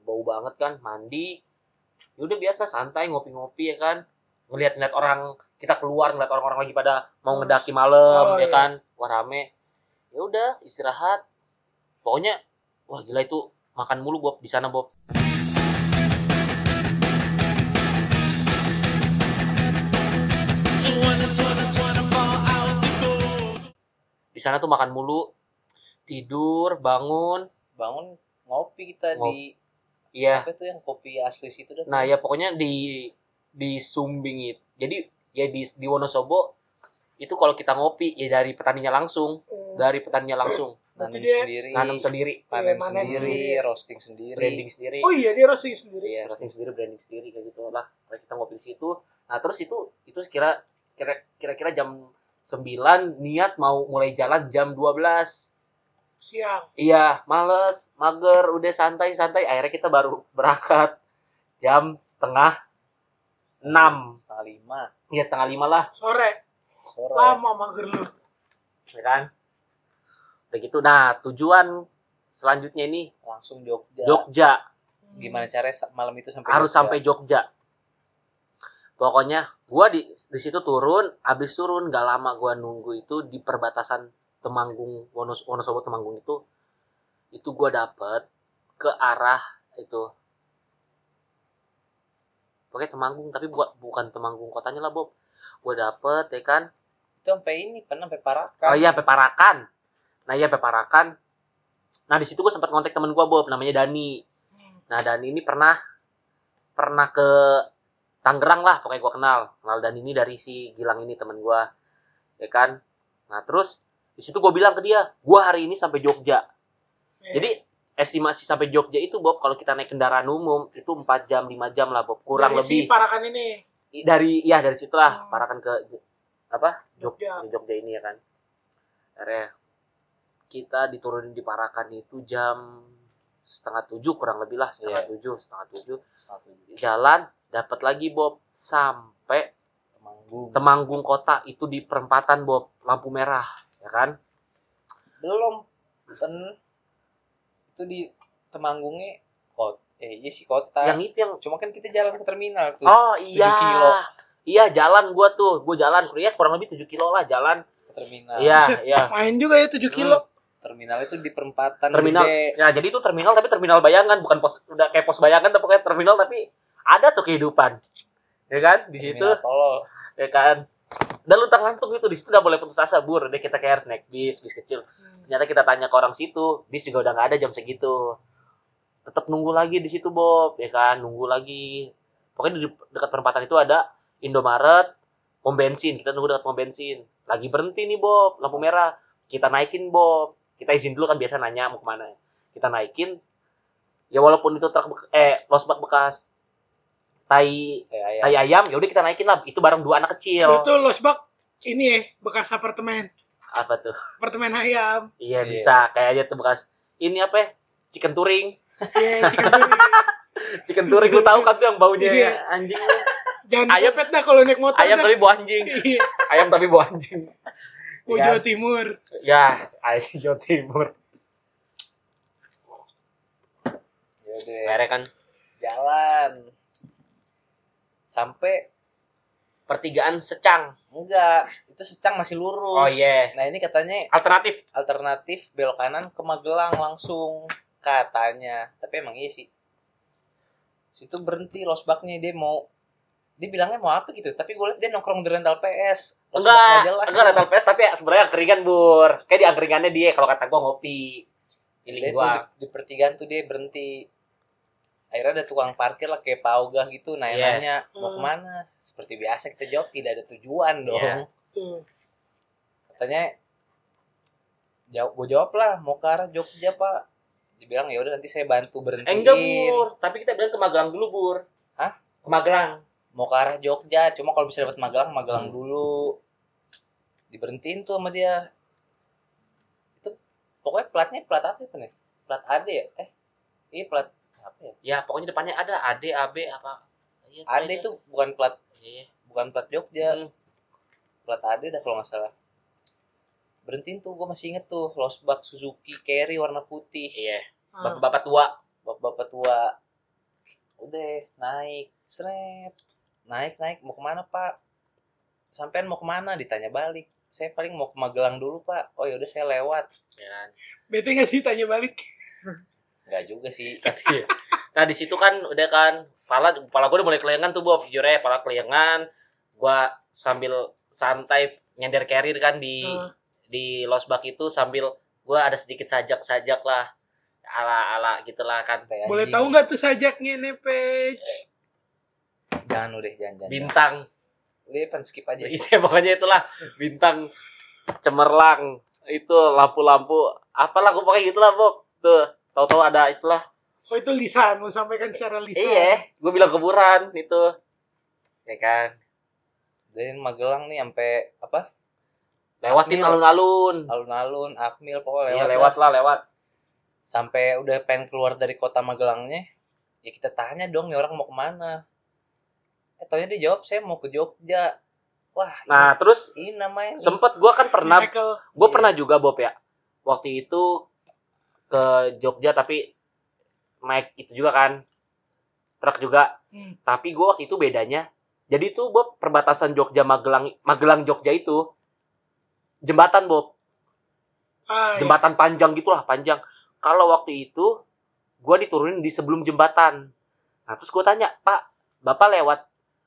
Bau banget kan, mandi. Ya udah biasa santai ngopi-ngopi ya kan. Ngelihat-ngeliat orang kita keluar ngeliat orang-orang lagi pada mau ngedaki malam oh, ya iya. kan. wah rame ya udah istirahat pokoknya wah gila itu makan mulu Bob di sana Bob sana tuh makan mulu. Tidur bangun. Bangun ngopi kita Ngop- di iya. apa itu yang kopi asli situ dah? Nah ya pokoknya di di Sumbing itu jadi ya di di Wonosobo itu kalau kita ngopi ya dari petaninya langsung. Hmm. dari petaninya langsung. (coughs) Nanam sendiri. Nanam sendiri. Panen Iya, panen sendiri sendiri. roasting sendiri. Branding sendiri. Oh iya dia roasting sendiri. Iya, roasting sendiri, branding sendiri kayak gitu lah. Kayak kita ngopi di situ. Nah, terus itu itu kira kira kira-kira jam 9 niat mau mulai jalan jam 12. Siang. Iya, males, mager, udah santai-santai. Akhirnya kita baru berangkat jam setengah enam. setengah lima Iya, setengah lima lah, Sore. sore Lama mager lu. ya kan? Udah gitu. Nah, tujuan selanjutnya ini langsung Jogja Jogja. gimana caranya malam itu sampai harus Jogja? sampai Jogja. Pokoknya gua di di situ turun, habis turun gak lama gua nunggu itu di perbatasan Temanggung Wonos, Wonosobo Temanggung itu itu gua dapet ke arah itu Pokoknya Temanggung tapi bukan bukan Temanggung kotanya lah Bob. Gua dapet ya kan. itu sampai ini pernah sampai Parakan Oh iya sampai Parakan. Nah iya sampai Parakan. Nah di situ gua sempat kontak temen gua Bob namanya Dani. Hmm. Nah Dani ini pernah pernah ke Tangerang lah pokoknya gua kenal. Kenal Dani ini dari si Gilang ini temen gua, ya kan. Nah terus di situ gua bilang ke dia, gua hari ini sampai Jogja. Iya. Jadi estimasi sampai Jogja itu Bob kalau kita naik kendaraan umum itu 4 jam 5 jam lah Bob kurang Dari lebih si Parakan ini. Dari ya dari situlah Hmm. parakan ke apa Jogja. Jogja ini ya kan. Akhirnya kita diturunin di Parakan itu jam setengah tujuh kurang lebih lah setengah Iya. tujuh setengah tujuh satu jalan dapat lagi Bob. Sampai Temanggung. Temanggung kota itu di perempatan Bob. Lampu merah ya kan? Belum. Kan itu di Temanggungnya kota eh iya sih kota. Yang itu yang cuma kan kita jalan ke terminal tuh. Oh iya. kilo. iya jalan gua tuh. Gua jalan. Ya kurang lebih 7 kilo lah jalan. Ke terminal. Iya iya. Main juga ya 7 kilo. terminal itu di perempatan terminal. gede. ya jadi itu terminal tapi terminal bayangan. Bukan pos udah kayak pos bayangan tapi kayak terminal tapi ada tuh kehidupan. Ya kan? Di situ. Ya kan? Dan luntang lantung gitu. Di situ udah boleh putus asa. Bur deh kita kayak harus naik bis bis kecil. Hmm. ternyata kita tanya ke orang situ bis juga udah nggak ada jam segitu. Tetap nunggu lagi di situ Bob. Ya kan? Nunggu lagi. Pokoknya di dekat perempatan itu ada Indomaret pom bensin. Kita nunggu dekat pom bensin. Lagi berhenti nih Bob. Lampu merah. Kita naikin Bob. Kita izin dulu kan biasa nanya mau ke mana. Kita naikin. Ya walaupun itu truk eh losbak bekas tai ayam tai ayam ya udah kita naikin lah itu bareng dua anak kecil Itu losbak ini ya bekas apartemen. apa tuh Apartemen ayam. iya Iya. bisa kayaknya tuh bekas ini apa ya chicken touring Iya, chicken touring. (laughs) chicken touring lu tahu kan tuh yang baunya Iya. anjing Jangan Ayam- ayam dah kalau naik motor ayam dah. tapi bau anjing Iya. ayam tapi bau anjing Mau Ya. Jawa Timur. ya ayam (laughs) Jawa Timur ya udah akhirnya kan jalan sampai pertigaan secang. Enggak itu secang masih lurus. Oh iya. Nah ini katanya alternatif. alternatif belok kanan ke Magelang langsung katanya. Tapi emang iya sih. Situ berhenti losbaknya dia mau dia bilangnya mau apa gitu tapi gue liat dia nongkrong di rental PS enggak jelas. enggak rental PS tapi sebenarnya angkringan bur. Kayak di angkringannya dia kalau kata gua ngopi. Dia tuh di, di pertigaan tuh dia berhenti akhirnya ada tukang parkir lah kayak paugah gitu nanya Iya. nanya mau Hmm. ke mana seperti biasa kita jawab tidak ada tujuan dong Iya. Tuh. katanya jawab gue jawab lah mau ke arah Jogja pak dibilang ya udah nanti saya bantu berhentiin enggak bur tapi kita bilang ke Magelang dulu bur Hah? ke Magelang mau ke arah Jogja cuma kalau bisa dapat Magelang Magelang Hmm. dulu diberhentiin tuh sama dia itu pokoknya platnya plat apa ya nih plat AD ya eh iya plat apa ya ya pokoknya depannya ada AD AB apa. Iya, AD itu bukan plat Iya. bukan plat Jogja. Hmm. plat AD dah kalau nggak salah. Berhentiin tuh gue masih inget tuh losbak Suzuki Carry warna putih. Iya. Ah. bapak-bapak tua. Bapak-bapak tua. Udah naik. Seret. Naik naik. Mau ke mana pak? Sampean mau ke mana? Ditanya balik. Saya paling mau ke Magelang dulu pak. Oh yaudah saya lewat. Ya? Bete nggak sih tanya balik? Nggak juga sih. (laughs) Tapi, nah di situ kan udah kan pala pala gue udah mulai keliangan tuh Bob jujur ya pala keliangan gua sambil santai nyender carrier kan di Hmm. di losbak itu sambil gua ada sedikit sajak-sajak lah. Ala ala gitulah kan. Kayak Boleh tahu nggak tuh sajaknya nih, Page? jangan udah jangan jangan bintang. Udah pan skip aja. (laughs) Iya pokoknya itulah. Bintang cemerlang. Itu lampu-lampu apalah gue pakai gitulah Bob. Tuh tahu-tahu ada itulah. Oh itu lisan, lo sampaikan secara lisan. iya gue bilang kuburan itu. Ya kan? Dari Magelang nih sampai apa? Lewatin alun-alun. Alun-alun Akmil pokoknya iya lewat, lewat lah. lah lewat. Sampai udah pengen keluar dari kota Magelangnya ya kita tanya dong nih orang mau ke mana? Eh taunya dia jawab saya mau ke Jogja. Wah nah terus ini, ini namanya. sempet gue kan pernah gue Iya. pernah juga Bob ya. Waktu itu ke Jogja tapi naik itu juga kan truk juga. Hmm. tapi gue waktu itu bedanya jadi tuh Bob perbatasan Jogja Magelang Magelang Jogja itu jembatan Bob. Ah, iya. jembatan panjang gitulah panjang. Kalau waktu itu gue diturunin di sebelum jembatan. Nah terus gue tanya pak bapak lewat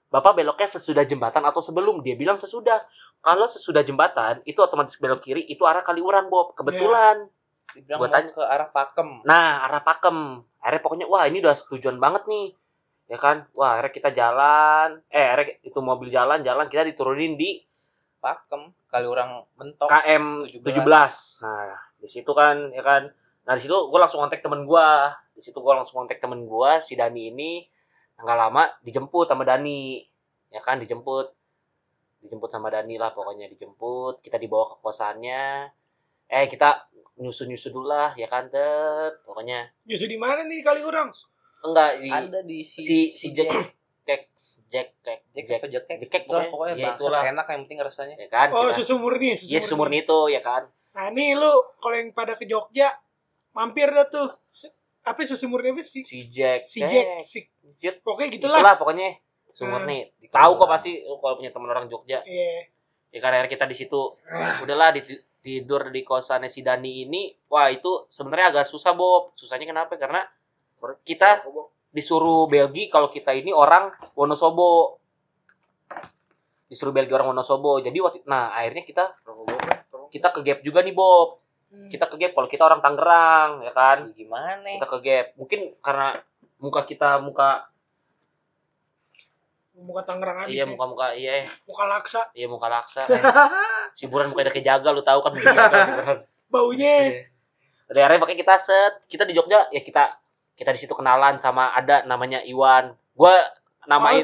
bapak beloknya sesudah jembatan atau sebelum? Dia bilang sesudah. Kalau sesudah jembatan itu otomatis belok kiri itu arah Kaliurang Bob. Kebetulan dibilang gua tanya. ke arah Pakem nah arah Pakem akhirnya pokoknya wah ini udah tujuan banget nih ya kan wah akhirnya kita jalan eh akhirnya itu mobil jalan jalan kita diturunin di Pakem Kaliurang mentok KM 17. 17. Nah, di situ kan ya kan. Nah, di situ gue langsung kontak temen gue. Di situ gue langsung kontak temen gue si Dani ini nggak lama dijemput sama Dani. Ya kan dijemput. Dijemput sama Dani lah pokoknya dijemput, kita dibawa ke kosannya. Eh, kita nyusu-nyusu dulu lah ya kan, Tet. Pokoknya Justru di mana nih kali orang? enggak di ada di si si si Jack Jack Jack Jack Jack Jack, Jack Jack Itulah pokoknya. pokoknya Ya, itulah. enak yang penting rasanya ya kan. Oh, kita- susu murni, susu Iya, sumur murni. itu ya kan. Nah, nih lu kalau yang pada ke Jogja mampir dah tuh. Apa susu murni apa sih? Si Jack. Si Jack, si Jack. pokoknya gitulah. Itulah pokoknya sumur Nah. nih. Tahu kok pasti lu kalau punya teman orang Jogja. Iya. Ya karena akhirnya kita di situ Ah, udahlah di- tidur di kosannya si Dani ini. Wah, itu sebenarnya agak susah, Bob. Susahnya kenapa? Karena kita disuruh Belgi kalau kita ini orang Wonosobo. Disuruh Belgi orang Wonosobo. Jadi waktu nah akhirnya kita kita ke gap juga nih, Bob. hmm. Kita ke gap kalau kita orang Tangerang, ya kan? Gimana Kita ke gap. Mungkin karena muka kita muka muka Tangerang habis iya ya. muka-muka iya Muka laksa. iya muka laksa (laughs) si buran mukanya kayak jaga lu tahu kan muka jaga (laughs) Baunya. Udah akhirnya pakai kita set. Kita di Jogja ya kita kita di situ kenalan sama ada namanya Iwan. Gua namain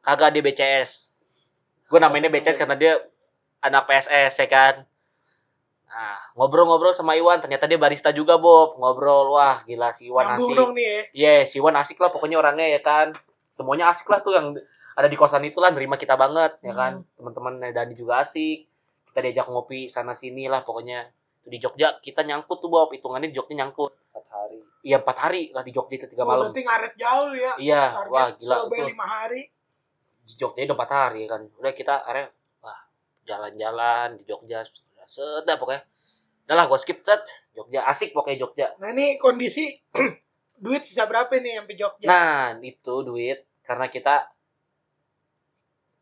kagak dia BCS gua namainnya BCS karena dia anak PSS ya kan? Nah ngobrol-ngobrol sama Iwan ternyata dia barista juga Bob. Ngobrol wah gila si Iwan Nyambung asik. dong nih ya. Iya, si Iwan asik lah pokoknya orangnya ya kan. Semuanya asik lah tuh yang ada di kosan itu lah nerima kita banget ya kan. Teman-teman Dani juga asik. Kita diajak ngopi sana sini lah pokoknya. Di Jogja kita nyangkut tuh Bob, hitungannya di Jogja nyangkut. empat hari Iya empat hari lah di Jogja itu tiga Oh, malam. berarti ngaret jauh ya. Iya, Target wah gila Surabaya lima hari. Di Jogja udah empat hari ya kan. Udah kita akhirnya wah jalan-jalan di Jogja. Sedap pokoknya. Udah lah, gue skip set. Jogja asik pokoknya Jogja. Nah ini kondisi (clears throat) duit sisa berapa nih sampai Jogja? Nah, itu duit karena kita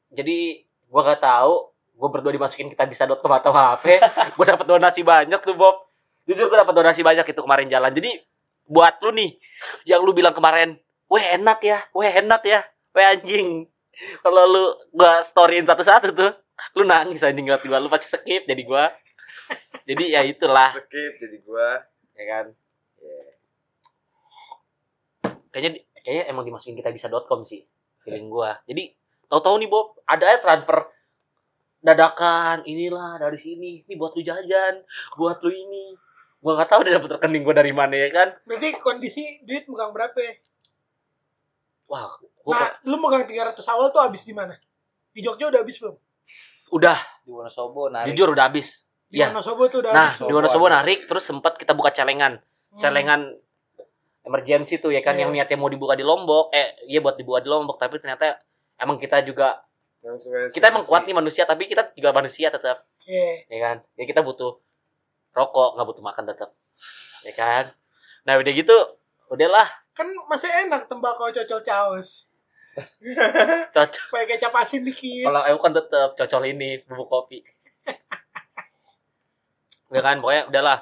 jadi gua gak tahu gua berdua dimasukin kita bisa dot atau HP (laughs) gua dapat donasi banyak tuh Bob. Jujur gua dapat donasi banyak itu kemarin jalan. Jadi buat lu nih yang lu bilang kemarin weh enak ya weh enak ya weh anjing. Kalau lu gua storyin satu-satu tuh lu nangis anjing ngeliat gua lu pasti skip jadi gua. Jadi ya itulah. Skip jadi gua. Ya kan kayaknya kayaknya emang dimasukin kita bisa.com sih feeling gua jadi tahu-tahu nih Bob ada aja transfer dadakan inilah dari sini ini buat lu jajan buat lu ini gua nggak tahu dia dapet rekening gua dari mana ya kan Berarti kondisi duit megang berapa ya? wah gua Nah, lu megang 300 awal tuh habis di mana? Di Jogja udah habis belum? udah di Wonosobo narik jujur udah habis Di Iya. Wonosobo tuh udah nah habis. di Wonosobo narik terus sempat kita buka celengan Hmm. celengan emergency tuh ya kan Iya. yang niatnya mau dibuka di Lombok. Eh iya buat dibuka di Lombok tapi ternyata emang kita juga sesuai kita emang kuat nih manusia tapi kita juga manusia tetap Iya. ya kan? Ya kita butuh rokok nggak butuh makan tetap ya kan? Nah udah gitu udahlah. Kan masih enak tembakau cocol caos. (laughs) cocok Pakai kecap asin dikit. kalau aku kan tetap cocol ini bubuk kopi. (laughs) Ya kan? Pokoknya udahlah.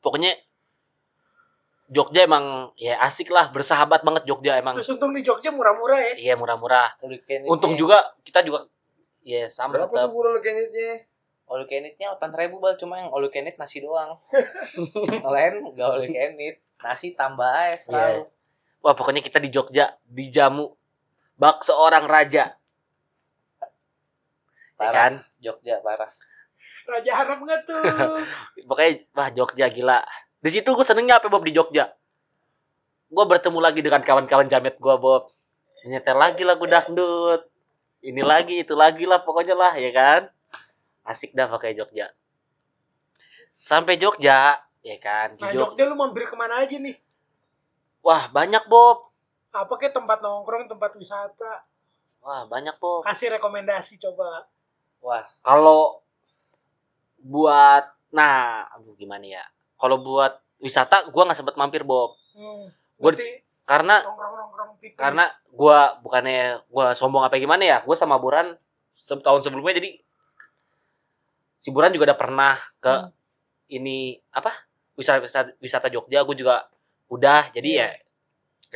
Pokoknya Jogja emang ya asik lah bersahabat banget Jogja emang Terus untung di Jogja murah-murah ya. iya murah-murah untung juga kita juga ya sama Berapa tuh tetap buru kenitnya? all you can eat-nya 8.000 bal cuma yang all can eat nasi doang. (laughs) Lain all you can eat. Nasi tambah aja selalu. wah pokoknya kita di Jogja dijamu bak seorang raja ya Parah. kan Jogja parah. Raja Arab nggak tuh? (laughs) pokoknya wah Jogja gila di situ gue senengnya apa Bob? Di Jogja. Gue bertemu lagi dengan kawan-kawan jamet gue Bob. Nyetel lagi lagu dangdut. Ini lagi itu lagi lah pokoknya lah ya kan? Asik dah pakai Jogja. Sampai Jogja ya kan? Di Nah Jog- Jogja lu mampir ke mana aja nih? wah banyak Bob. Apa kayak tempat nongkrong, tempat wisata? wah banyak Bob. Kasih rekomendasi coba. Wah, kalau buat nah aduh gimana ya kalau buat wisata gue nggak sempet mampir Bob Hmm. Gua Berarti karena karena gua bukannya gua sombong apa gimana ya gue sama Buran se- tahun sebelumnya jadi si Buran juga udah pernah ke Hmm. ini apa wisata wisata, wisata Jogja gue juga udah jadi Iya. ya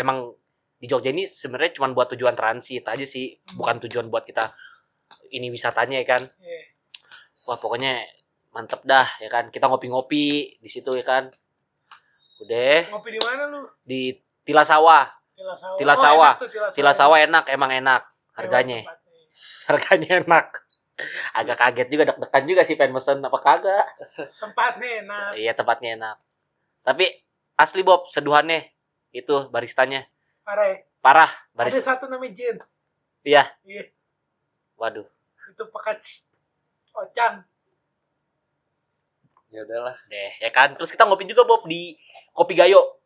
emang di Jogja ini sebenarnya cuma buat tujuan transit aja sih Hmm. bukan tujuan buat kita ini wisatanya ya kan Iya. wah pokoknya mantep dah ya kan kita ngopi-ngopi di situ ya kan udah Ngopi di mana lu? di Tila Sawah Tila Sawah. Tila Oh, Sawah. enak emang enak harganya (laughs) harganya enak agak kaget juga deg-degan juga sih pengen mesen apa kagak Tempatnya enak. iya tempatnya enak tapi asli Bob seduhannya itu baristanya Parah ya. parah Ada baris satu namanya Jen. iya Iya. waduh Itu pekat Ocang. Ya udahlah. deh ya kan terus kita ngopi juga Bob di Kopi Gayo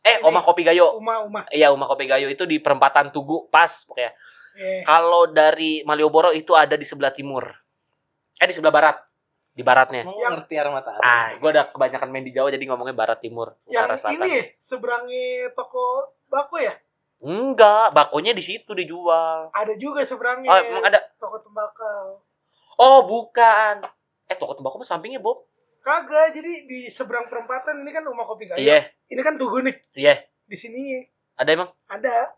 eh Ini. Omah Kopi Gayo Uma-uma. iya Omah Kopi Gayo itu di perempatan Tugu pas pokoknya Iya. kalau dari Malioboro itu ada di sebelah timur eh di sebelah barat di baratnya Emang Yang- ngerti arah matahari? ah gue udah kebanyakan main di Jawa jadi ngomongnya barat timur utara Yang selatan ini seberangnya toko bako ya? Enggak, bakonya di situ dijual. Ada juga seberangnya Oh, emang ada. toko tembakau. Oh, bukan. Eh, toko tembakau mah sampingnya, Bob. Kagak, jadi di seberang perempatan ini kan rumah kopi gayo. Iya, Ini kan tugu nih. iya. Di sini Ada emang. ada.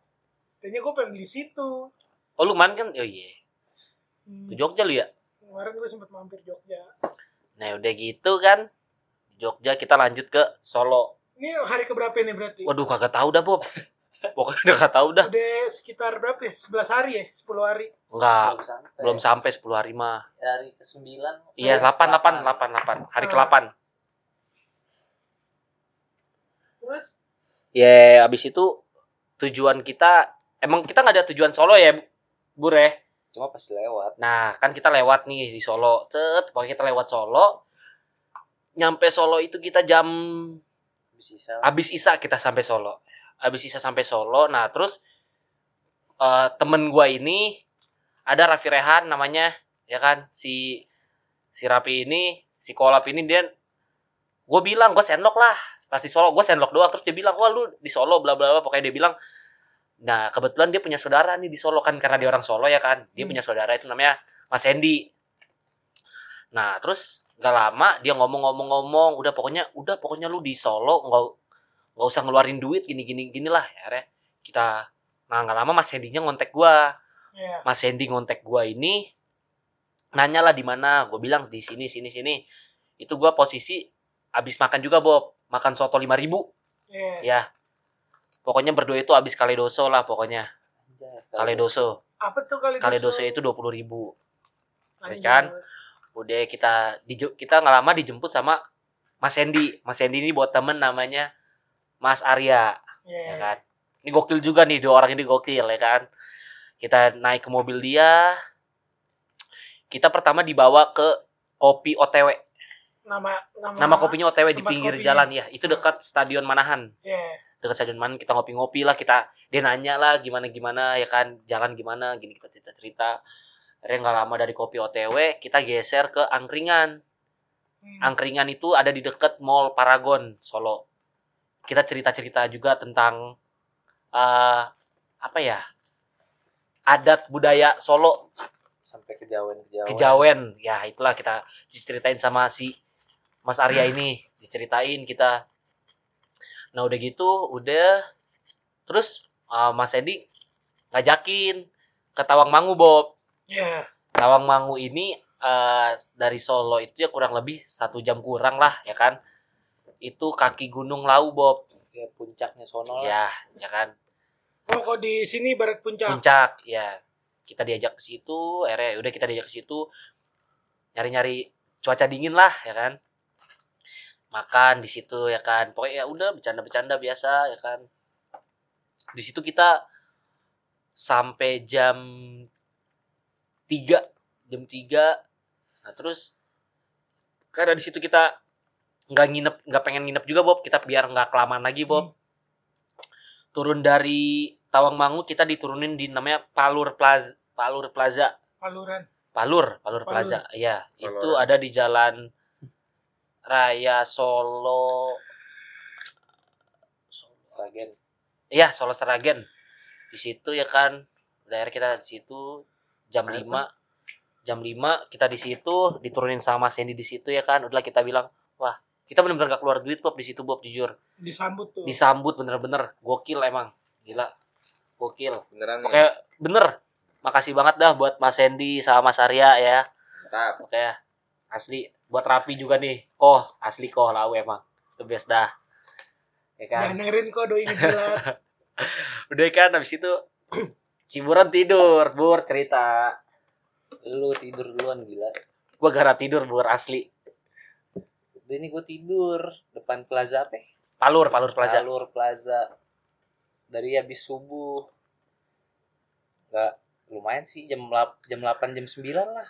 Kayaknya gue pengen beli situ. Oh, lu kemarin kan? Oh iya. Hmm. Ke Jogja lu ya? Kemarin gue sempet mampir Jogja. Nah, udah gitu kan. Jogja kita lanjut ke Solo. Ini hari keberapa nih berarti? Waduh, kagak tahu dah, Bob. Pokoknya udah kagak tahu dah. Udah sekitar berapa ya? 11 hari ya? 10 hari? Enggak, belum sampai. belum sampai 10 hari mah. Dari ke 9. Iya, 8 8 8 8. Hari ke-8. Terus? Ya, abis itu tujuan kita emang kita nggak ada tujuan Solo ya, Bur ya? Cuma pas lewat. Nah, kan kita lewat nih di Solo. Cet, pokoknya kita lewat Solo. Nyampe Solo itu kita jam Habis sisa. habis Isa kita sampai Solo. Habis Isa sampai Solo. Nah, terus eh, temen gua ini ada Raffi Rehan namanya, ya kan? Si si Rapi ini, si Kolap ini dia gue bilang gue sendok lah pas di Solo gue sendok doang terus dia bilang wah lu di Solo bla bla bla pokoknya dia bilang nah kebetulan dia punya saudara nih di Solo kan karena dia orang Solo ya kan dia Hmm. punya saudara itu namanya Mas Hendy nah terus nggak lama dia ngomong-ngomong-ngomong udah pokoknya udah pokoknya lu di Solo nggak nggak usah ngeluarin duit gini gini gini lah ya Re. kita nah nggak lama Mas Hendy-nya ngontek gua. Ya. Mas Hendy ngontek gua ini nanya lah di mana. Gue bilang di sini sini sini. Itu gua posisi abis makan juga Bob. Makan soto 5000 Ya. ya pokoknya berdua itu abis kaledoso lah pokoknya. Kaledoso. Apa tuh kali kaledoso itu 20000 ribu. Lanjut. kan? udah kita diju- kita nggak lama dijemput sama Mas Hendy. Mas Hendy ini buat temen namanya Mas Arya ya Ya. kan? Ini gokil juga nih dua orang ini gokil ya kan? Kita naik ke mobil dia kita pertama dibawa ke kopi OTW Nama nama, nama kopinya OTW di pinggir kopinya. jalan ya. Itu dekat Stadion Manahan. Ya. dekat Stadion Manahan kita ngopi-ngopi lah kita dia nanya lah gimana gimana ya kan? Jalan gimana gini kita cerita cerita. Akhirnya nggak lama dari kopi OTW kita geser ke angkringan. Hmm. angkringan itu ada di deket mall Paragon Solo kita cerita cerita juga tentang eh apa ya adat budaya Solo. Sampai kejawen kejawen kejawen ya itulah kita diceritain sama si Mas Arya ini. Diceritain kita. Nah udah gitu udah. Terus uh, Mas Edi ngajakin ke Tawangmangu Bob. Ya. Tawangmangu ini uh, dari Solo itu ya kurang lebih satu jam kurang lah ya kan itu kaki gunung Lau Bob. Ya puncaknya sono lah. Ya ya kan? Oh, kok di sini barat puncak. puncak ya kita diajak ke situ akhirnya udah kita diajak ke situ. Nyari-nyari cuaca dingin lah ya kan? Makan di situ ya kan? Pokoknya ya udah bercanda-bercanda biasa ya kan? Di situ kita sampai jam 3 jam 3 nah terus karena di situ kita nggak nginep nggak pengen nginep juga Bob kita biar nggak kelamaan lagi Bob turun dari Tawangmangu kita diturunin di namanya Palur Plaza Palur Plaza Paluran. Palur Palur Palur. Plaza ya itu Palur. ada di jalan Raya Solo Sragen Iya, Solo Seragen. Di situ ya kan. Daerah kita di situ jam Apa? 5. Jam 5 kita di situ diturunin sama Sandy di situ ya kan. Udah kita bilang, "Wah, kita bener-bener gak keluar duit Bob di situ Bob jujur." Disambut tuh. Disambut bener-bener gokil emang. Gila. Gokil. Beneran nih. Oke, bener. Makasih banget dah buat Mas Sandy sama Mas Arya ya. Mantap. Oke, asli buat Rapi juga nih. Koh, asli koh lau emang. The best dah. Ya kan? Dengerin kok doi ngejilat. (laughs) Udah kan habis itu (clears throat) Ciburan tidur, Bur cerita. lu tidur duluan gila Gua gara tidur, Bur asli. Udah ini gue tidur depan plaza apa ya? Palur, Palur Plaza. Alur Plaza. Dari habis subuh. Nggak lumayan sih jam 8 jam 8 jam 9 lah.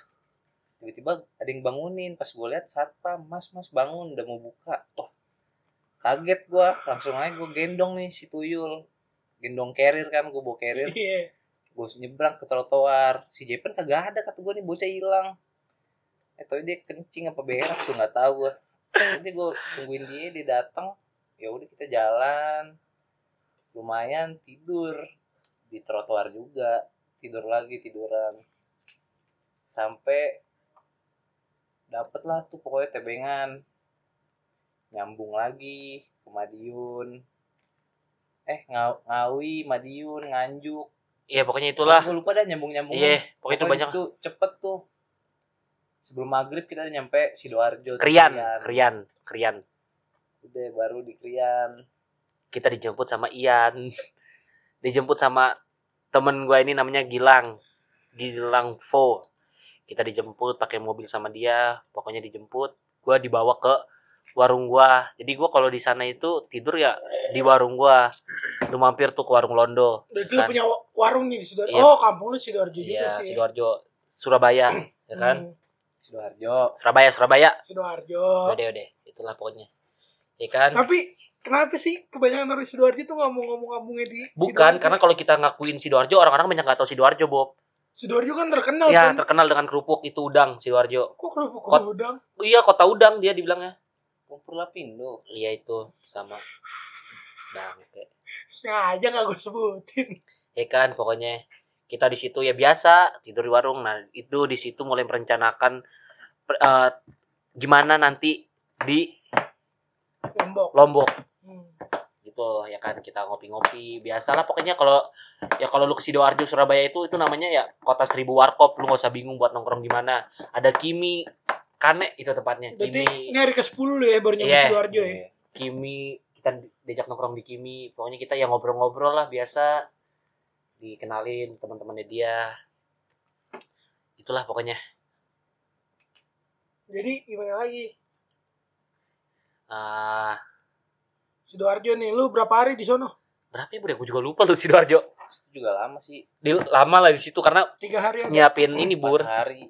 Tiba-tiba ada yang bangunin pas gue lihat satpam mas mas bangun udah mau buka. Wah kaget gue langsung aja gue gendong nih si tuyul. Gendong carrier kan gue bawa carrier. (laughs) Iya. gue nyebrang ke trotoar. Si Jepen kagak ada kata gue nih bocah hilang. Eh tau dia kencing apa berak tuh nggak tahu gue jadi gue tungguin dia dia datang ya udah kita jalan. Lumayan tidur di trotoar juga tidur lagi tiduran. Sampai dapet lah tuh pokoknya tebengan. Nyambung lagi ke Madiun. Eh Ngaw- Ngawi Madiun Nganjuk. Iya, pokoknya itulah. gue lupa dah nyambung nyambung Iya, pokoknya itu banyak. tuh cepet tuh sebelum maghrib kita udah nyampe sidoarjo Krian, Krian, Krian. udah baru di Krian Kita dijemput sama Ian. dijemput sama temen gua ini namanya Gilang. Gilang Fo. Kita dijemput pakai mobil sama dia, pokoknya dijemput. Gua dibawa ke warung gua. Jadi gua kalau di sana itu tidur ya di warung gua. Lu mampir tuh ke warung Londo. Berarti lu Kan. punya wa- warung nih di Sidoarjo. Iya. Oh, kampung lu Sidoarjo juga Iya, sih. Sidoarjo, Surabaya, ya kan? Hmm, sidoarjo Surabaya, Surabaya. Sidoarjo. Udah, udah. Itulah pokoknya. Ya kan? Tapi kenapa sih kebanyakan orang Sidoarjo tuh ngomong-ngomong kampungnya di Bukan, Sidoarjo? karena kalau kita ngakuin Sidoarjo, orang-orang banyak nggak tahu Sidoarjo, Bob. Sidoarjo kan terkenal Ya, kan. terkenal dengan kerupuk itu udang, Sidoarjo. Kok kerupuk Kot- udang? Iya, kota udang dia dibilangnya. Lumpur Lapindo Iya itu sama bangke. Sengaja gak gue sebutin. Ya kan, pokoknya kita di situ ya biasa tidur di warung. Nah, itu di situ mulai merencanakan eh, gimana nanti di Lombok. Lombok. Hmm. gitu ya kan kita ngopi-ngopi. Biasalah pokoknya kalau ya kalau lu ke Sidoarjo Surabaya itu itu namanya ya kota seribu warkop. Lu gak usah bingung buat nongkrong di mana ada Kimi Kane itu tempatnya. Berarti Kimi. ini hari ke-10 lu ya baru nyampe Iya. Sidoarjo ya. Kimi kita diajak nongkrong di Kimi. Pokoknya kita ya ngobrol-ngobrol lah biasa. Dikenalin teman-temannya dia. Itulah pokoknya Jadi gimana lagi? ah. Sidoarjo nih, lu berapa hari di sono? berapa ya gue juga lupa lu Sidoarjo. Itu juga lama sih. Di lama lah di situ karena Tiga hari ada. nyiapin ini bur. hari.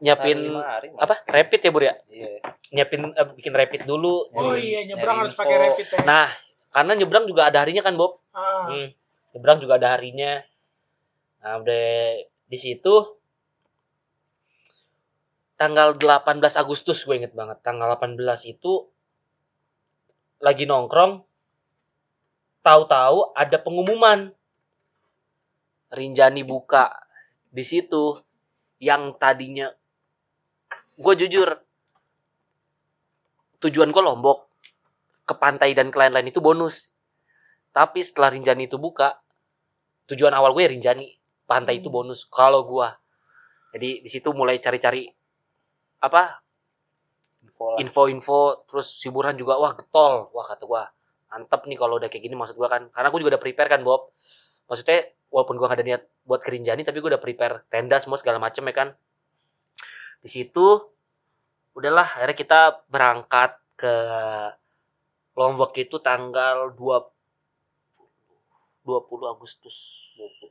Nyiapin hari, lima hari apa? Rapid ya bur ya? Iya. Nyiapin eh, bikin rapid dulu. Oh Nyari- iya, nyebrang harus pakai rapid test. nah karena nyebrang juga ada harinya kan Bob? Ah, Hmm, nyebrang juga ada harinya. Nah udah di situ tanggal 18 Agustus gue inget banget. Tanggal 18 itu lagi nongkrong tahu-tahu ada pengumuman. Rinjani buka di situ yang tadinya gue jujur tujuan gue Lombok ke pantai dan ke lain-lain itu bonus. Tapi setelah Rinjani itu buka tujuan awal gue ya Rinjani pantai itu Hmm. bonus. Kalau gue jadi di situ mulai cari-cari apa? Info-info terus hiburan juga. Wah getol. Wah kata gua mantep nih kalau udah kayak gini maksud gua kan. Karena gua juga udah prepare kan Bob. Maksudnya walaupun gua gak ada niat buat kerinjani tapi gua udah prepare tenda semua segala macem ya kan. Di situ udahlah akhirnya kita berangkat ke Lombok itu tanggal 2 20 Agustus. 20.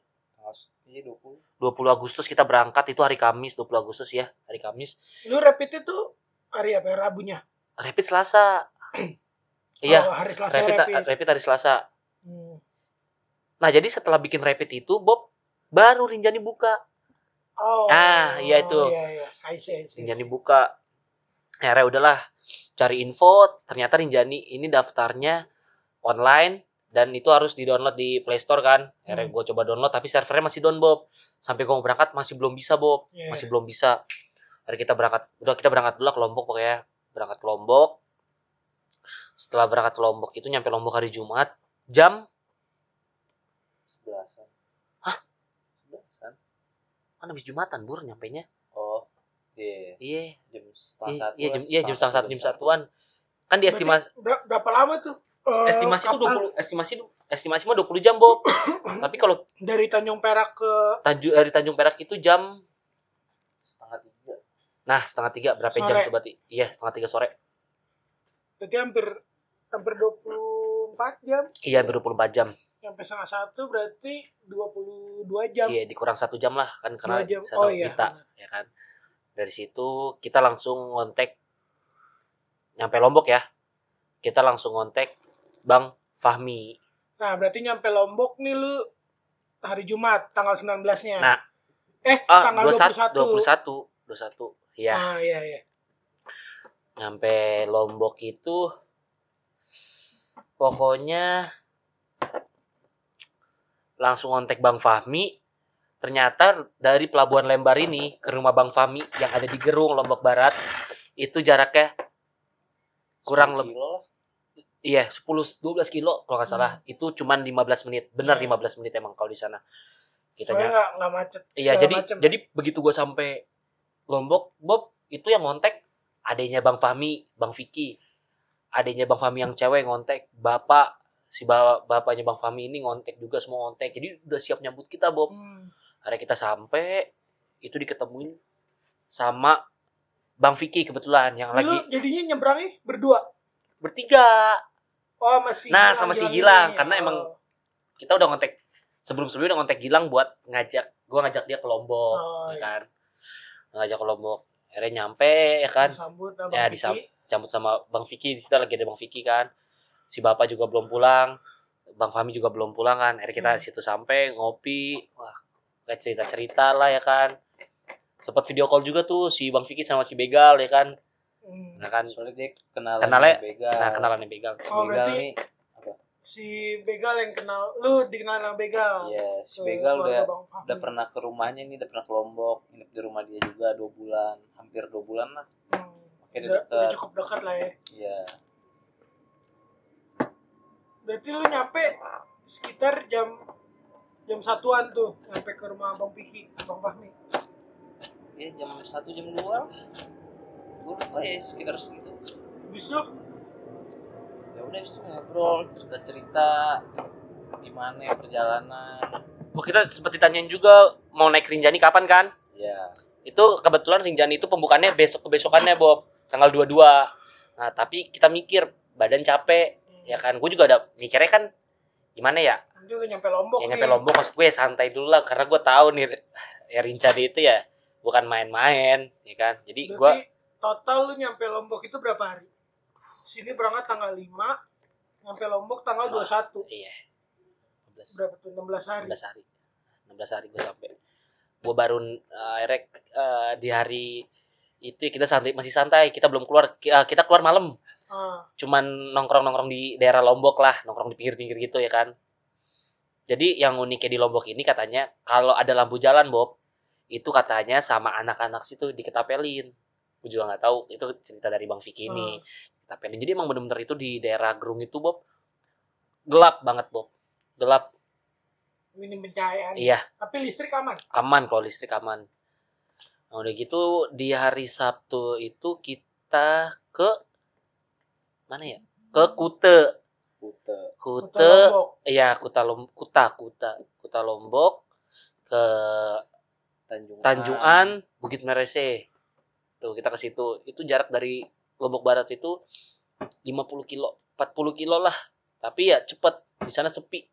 Tanggal s- Iya 20. 20 Agustus kita berangkat itu hari Kamis 20 Agustus ya hari Kamis Lu rapid itu hari apa? Rabunya. rapid Selasa (clears throat) iya Oh, hari Selasa rapid, rapid. rapid hari Selasa Hmm. Nah, jadi setelah bikin rapid itu, Bob baru Rinjani buka. Oh. Ah, iya itu. Iya, iya. I see, I see, I Rinjani see. buka. Akhirnya udahlah cari info, ternyata Rinjani ini daftarnya online dan itu harus di-download di Play Store kan. Akhirnya Hmm. gue coba download tapi servernya masih down, Bob. Sampai gue mau berangkat masih belum bisa, Bob. Iya. Masih belum bisa. Akhirnya kita berangkat, udah kita berangkat dulu ke Lombok pokoknya. Berangkat ke Lombok. Setelah berangkat ke Lombok itu nyampe Lombok hari Jumat jam 11-an. Hah? 11-an. kan habis Jumatan, Bur, nyampenya. Oh. Iya. Iya, Jam setengah Iya, satu. iya, jam, iya, jam setengah satu, jam satuan. Kan di Berarti estimasi ber- berapa lama tuh? Eh, estimasi itu kapal 20 estimasi estimasi mah 20 jam, Bob. (coughs) Tapi kalau dari Tanjung Perak ke Tanjung dari Tanjung Perak itu jam Setengah tiga. nah setengah tiga berapa jam Sore. coba berarti? Iya, setengah tiga sore. berarti hampir hampir 24 jam. Iya, hampir 24 jam. Sampai setengah satu berarti 22 jam. Iya, dikurang satu jam lah kan karena jam. sana Oh iya. kita, ya kan. Dari situ kita langsung ngontek nyampe Lombok ya. Kita langsung ngontek Bang Fahmi. Nah, berarti nyampe Lombok nih lu hari Jumat tanggal 19-nya. Nah, eh Ah, tanggal 21 21. 21 21. Iya. Ah, iya iya. nyampe Lombok itu pokoknya langsung kontak Bang Fahmi ternyata dari pelabuhan Lembar ini ke rumah Bang Fahmi yang ada di Gerung Lombok Barat itu jaraknya kurang lebih. Iya 10 12 kilo kalau nggak salah itu cuman 15 menit benar Iya. 15 menit emang kalau di sana kita nggak nggak macet. Iya, jadi macem. jadi begitu gue sampai Lombok, Bob itu yang ngontek adanya Bang Fahmi, Bang Vicky. Adanya Bang Fahmi yang cewek ngontek, bapak si ba- bapaknya Bang Fahmi ini ngontek juga semua ngontek. Jadi udah siap nyambut kita, Bob. Hmm. Akhirnya kita sampai itu diketemuin sama Bang Vicky kebetulan yang Ini lu lagi jadinya nyebrangnya berdua. bertiga. Oh, masih Nah, sama si Gilang ini. karena Oh. emang Kita udah ngontek sebelum-sebelumnya udah ngontek Gilang buat ngajak gua ngajak dia ke Lombok, Oh, ya iya. kan. Ngajak ke Lombok. Akhirnya nyampe ya kan. disambut sama ya disambut sambut sama Bang Vicky di situ lagi ada Bang Vicky kan si bapak juga belum pulang Bang Fahmi juga belum pulang kan akhirnya kita Hmm. di situ sampai ngopi wah kayak cerita cerita lah ya kan sempat video call juga tuh si Bang Vicky sama si Begal ya kan Hmm. nah kan Soalnya dia kenalan Kenalnya- Begal. nah kenalan Begal Oh, Begal berarti- nih. Si Begal yang kenal lu dikenal sama Begal. Iya, si Ke Begal udah Bang Fahmi. udah pernah ke rumahnya nih, udah pernah ke Lombok, nginep di rumah dia juga dua bulan, hampir dua bulan lah. Hmm. Makanya Udah, dekat. udah cukup dekat lah ya. Iya, Berarti lu nyampe sekitar jam jam satuan tuh nyampe ke rumah Bang Piki, Bang Fahmi. iya jam satu jam dua lah. Gue lupa ya sekitar segitu. Habis itu? Ya udah itu ngobrol, cerita cerita gimana ya perjalanan. oh kita sempat ditanyain juga mau naik Rinjani kapan kan? Ya, itu kebetulan Rinjani itu pembukaannya besok kebesokannya Bob. Tanggal 22 nah tapi kita mikir badan capek ya kan? Gue juga ada mikirnya kan gimana ya? Nanti lu nyampe Lombok ya nih. nyampe Lombok maksud gue ya santai dulu lah karena gue tahu nih ya Rinjani itu ya bukan main-main ya kan? Jadi gue total lu nyampe Lombok itu berapa hari? Sini berangkat tanggal 5, nyampe Lombok tanggal Wah. 21. iya 16 Berapa tuh? 16 hari. 16 hari 16 hari gue sampai gue baru uh, akhirnya uh, di hari itu kita santai masih santai kita belum keluar eh, kita keluar malam Ah, cuman nongkrong nongkrong di daerah Lombok lah nongkrong di pinggir-pinggir gitu ya kan jadi yang uniknya di Lombok ini katanya kalau ada lampu jalan Bob itu katanya sama anak-anak situ diketapelin gue juga nggak tahu. Itu cerita dari Bang Vicky ini. Ketapelin jadi emang bener-bener itu di daerah Gerung itu Bob. Gelap banget Bob. Gelap. Minim pencahayaan. iya. Tapi listrik aman. aman kalau listrik aman. Nah, udah gitu di hari Sabtu itu kita ke mana ya? Ke Kute. Kute. Kute. Lombok. iya Kuta Lom Kuta Kuta. Kuta Lombok ke Tanjungan. Tanjungan Bukit Merese tuh kita ke situ itu jarak dari Lombok Barat itu 50 kilo 40 kilo lah tapi ya cepet di sana sepi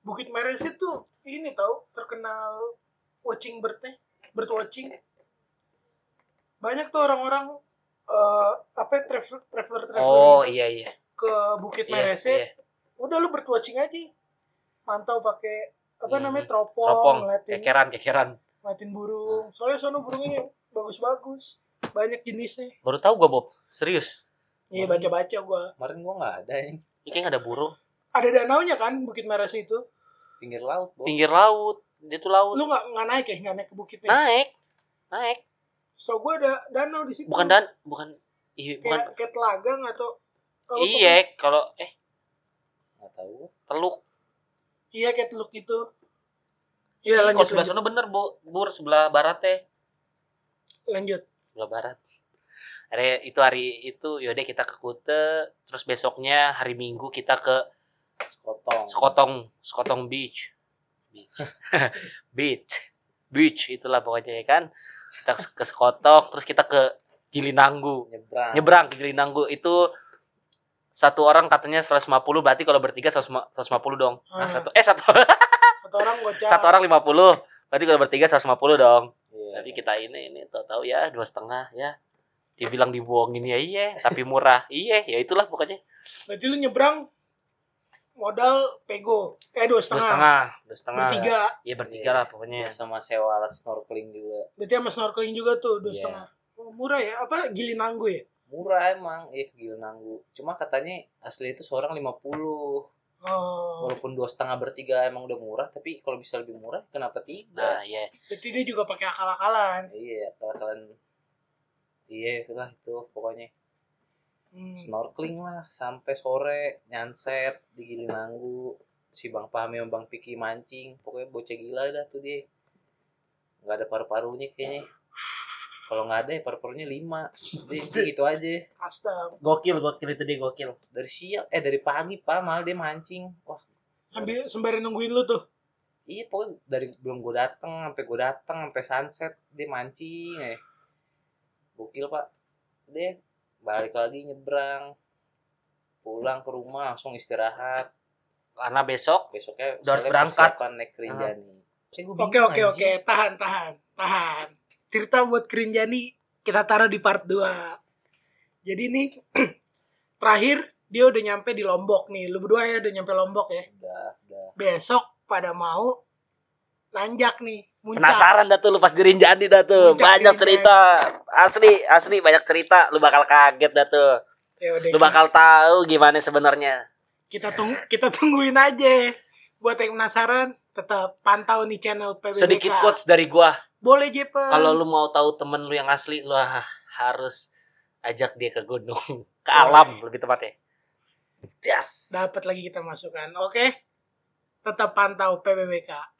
Bukit Meres itu ini tahu terkenal watching bird-nya, bird watching. Banyak tuh orang-orang eh apa ya, traveler traveler traveler oh gitu iya iya ke Bukit Iya, Merese. iya. Udah lu bird watching aja. Mantau pakai apa Hmm, namanya teropong, teropong ngeliatin, kekeran kekeran ngeliatin burung. Soalnya sono burungnya bagus-bagus. Banyak jenisnya. baru tahu gua Bob serius Iya Hmm. baca-baca gua. Kemarin gua nggak ada yang ini kayak nggak ada burung Ada danaunya kan Bukit Merese itu. pinggir laut. Bo. pinggir laut dia tuh laut Lu nggak nggak naik ya? Nggak naik ke bukitnya? naik naik So gua ada danau di situ. bukan dan bukan iya bukan kayak kayak telagang atau iya kalau eh Nggak tahu. teluk Iya kayak teluk itu. Iya kalau lanjut sebelah lanjut. sana bener bu bur sebelah barat teh lanjut. Sebelah barat hari itu hari itu yaudah kita ke Kute terus besoknya hari Minggu kita ke Sekotong. Sekotong Sekotong Beach beach (laughs) beach beach itulah pokoknya ya kan kita ke Sekotong terus kita ke Gilinanggu Nyebrang. nyebrang ke Gilinanggu itu satu orang katanya 150 berarti kalau bertiga 100 150 dong Hah, Ah. satu eh satu (laughs) Satu orang gocap. satu orang 50 berarti kalau bertiga 150 dong. Jadi kita ini ini tahu-tahu ya dua setengah ya dibilang dibuangin ya iya tapi murah iya ya itulah pokoknya Berarti lu nyebrang modal pego. Eh dua dua setengah. setengah dua setengah Bertiga. iya bertiga lah pokoknya Iya, sama sewa alat snorkeling juga. Berarti sama snorkeling juga tuh dua Iya. setengah. Oh, murah ya? Apa Gilinanggu ya? Murah emang, iya Gilinanggu. Cuma katanya asli itu seorang 50. Oh. Walaupun dua setengah bertiga emang udah murah, tapi kalau bisa lebih murah kenapa nah tidak? iya Berarti dia juga pakai akal-akalan. Iya, kalau kalian Iya, itulah itu pokoknya. Hmm. Snorkeling lah sampai sore nyanset di Gilinanggu. Si Bang Pahmi sama Bang Piki mancing, pokoknya bocah gila dah tuh dia. Nggak ada paru-parunya kayaknya. Kalau nggak ada ya paru-parunya lima. Dia (laughs) gitu aja. Astaga. gokil gokil itu dia gokil Dari siang, eh dari pagi pak malah dia mancing. Wah Sambil sembari nungguin lu tuh. Iya pokoknya dari belum gue dateng sampai gue dateng sampai sunset dia mancing eh gokil pak dia balik lagi nyebrang pulang ke rumah langsung istirahat karena besok besoknya Udah harus berangkat. naik Rinjani gua Oke oke oke, tahan tahan tahan. Cerita buat Kerinjani kita taruh di part 2. Jadi nih (clears throat) terakhir dia udah nyampe di Lombok nih. Lu berdua ya udah nyampe Lombok ya. udah udah Besok pada mau nanjak nih, muncak. penasaran dah tuh lu pas di Rinjani dah tuh Puncak banyak cerita asli asli banyak cerita lu bakal kaget dah tuh Ya udah, lu bakal tahu gimana sebenarnya kita tunggu kita tungguin aja. Buat yang penasaran tetap pantau nih channel PBBK. sedikit quotes dari gua Boleh Jepen. kalau lu mau tahu temen lu yang asli lu ha- harus ajak dia ke gunung (laughs) ke Boleh. alam lebih tepatnya yes dapat lagi kita masukkan. Oke. Tetap pantau PBBK.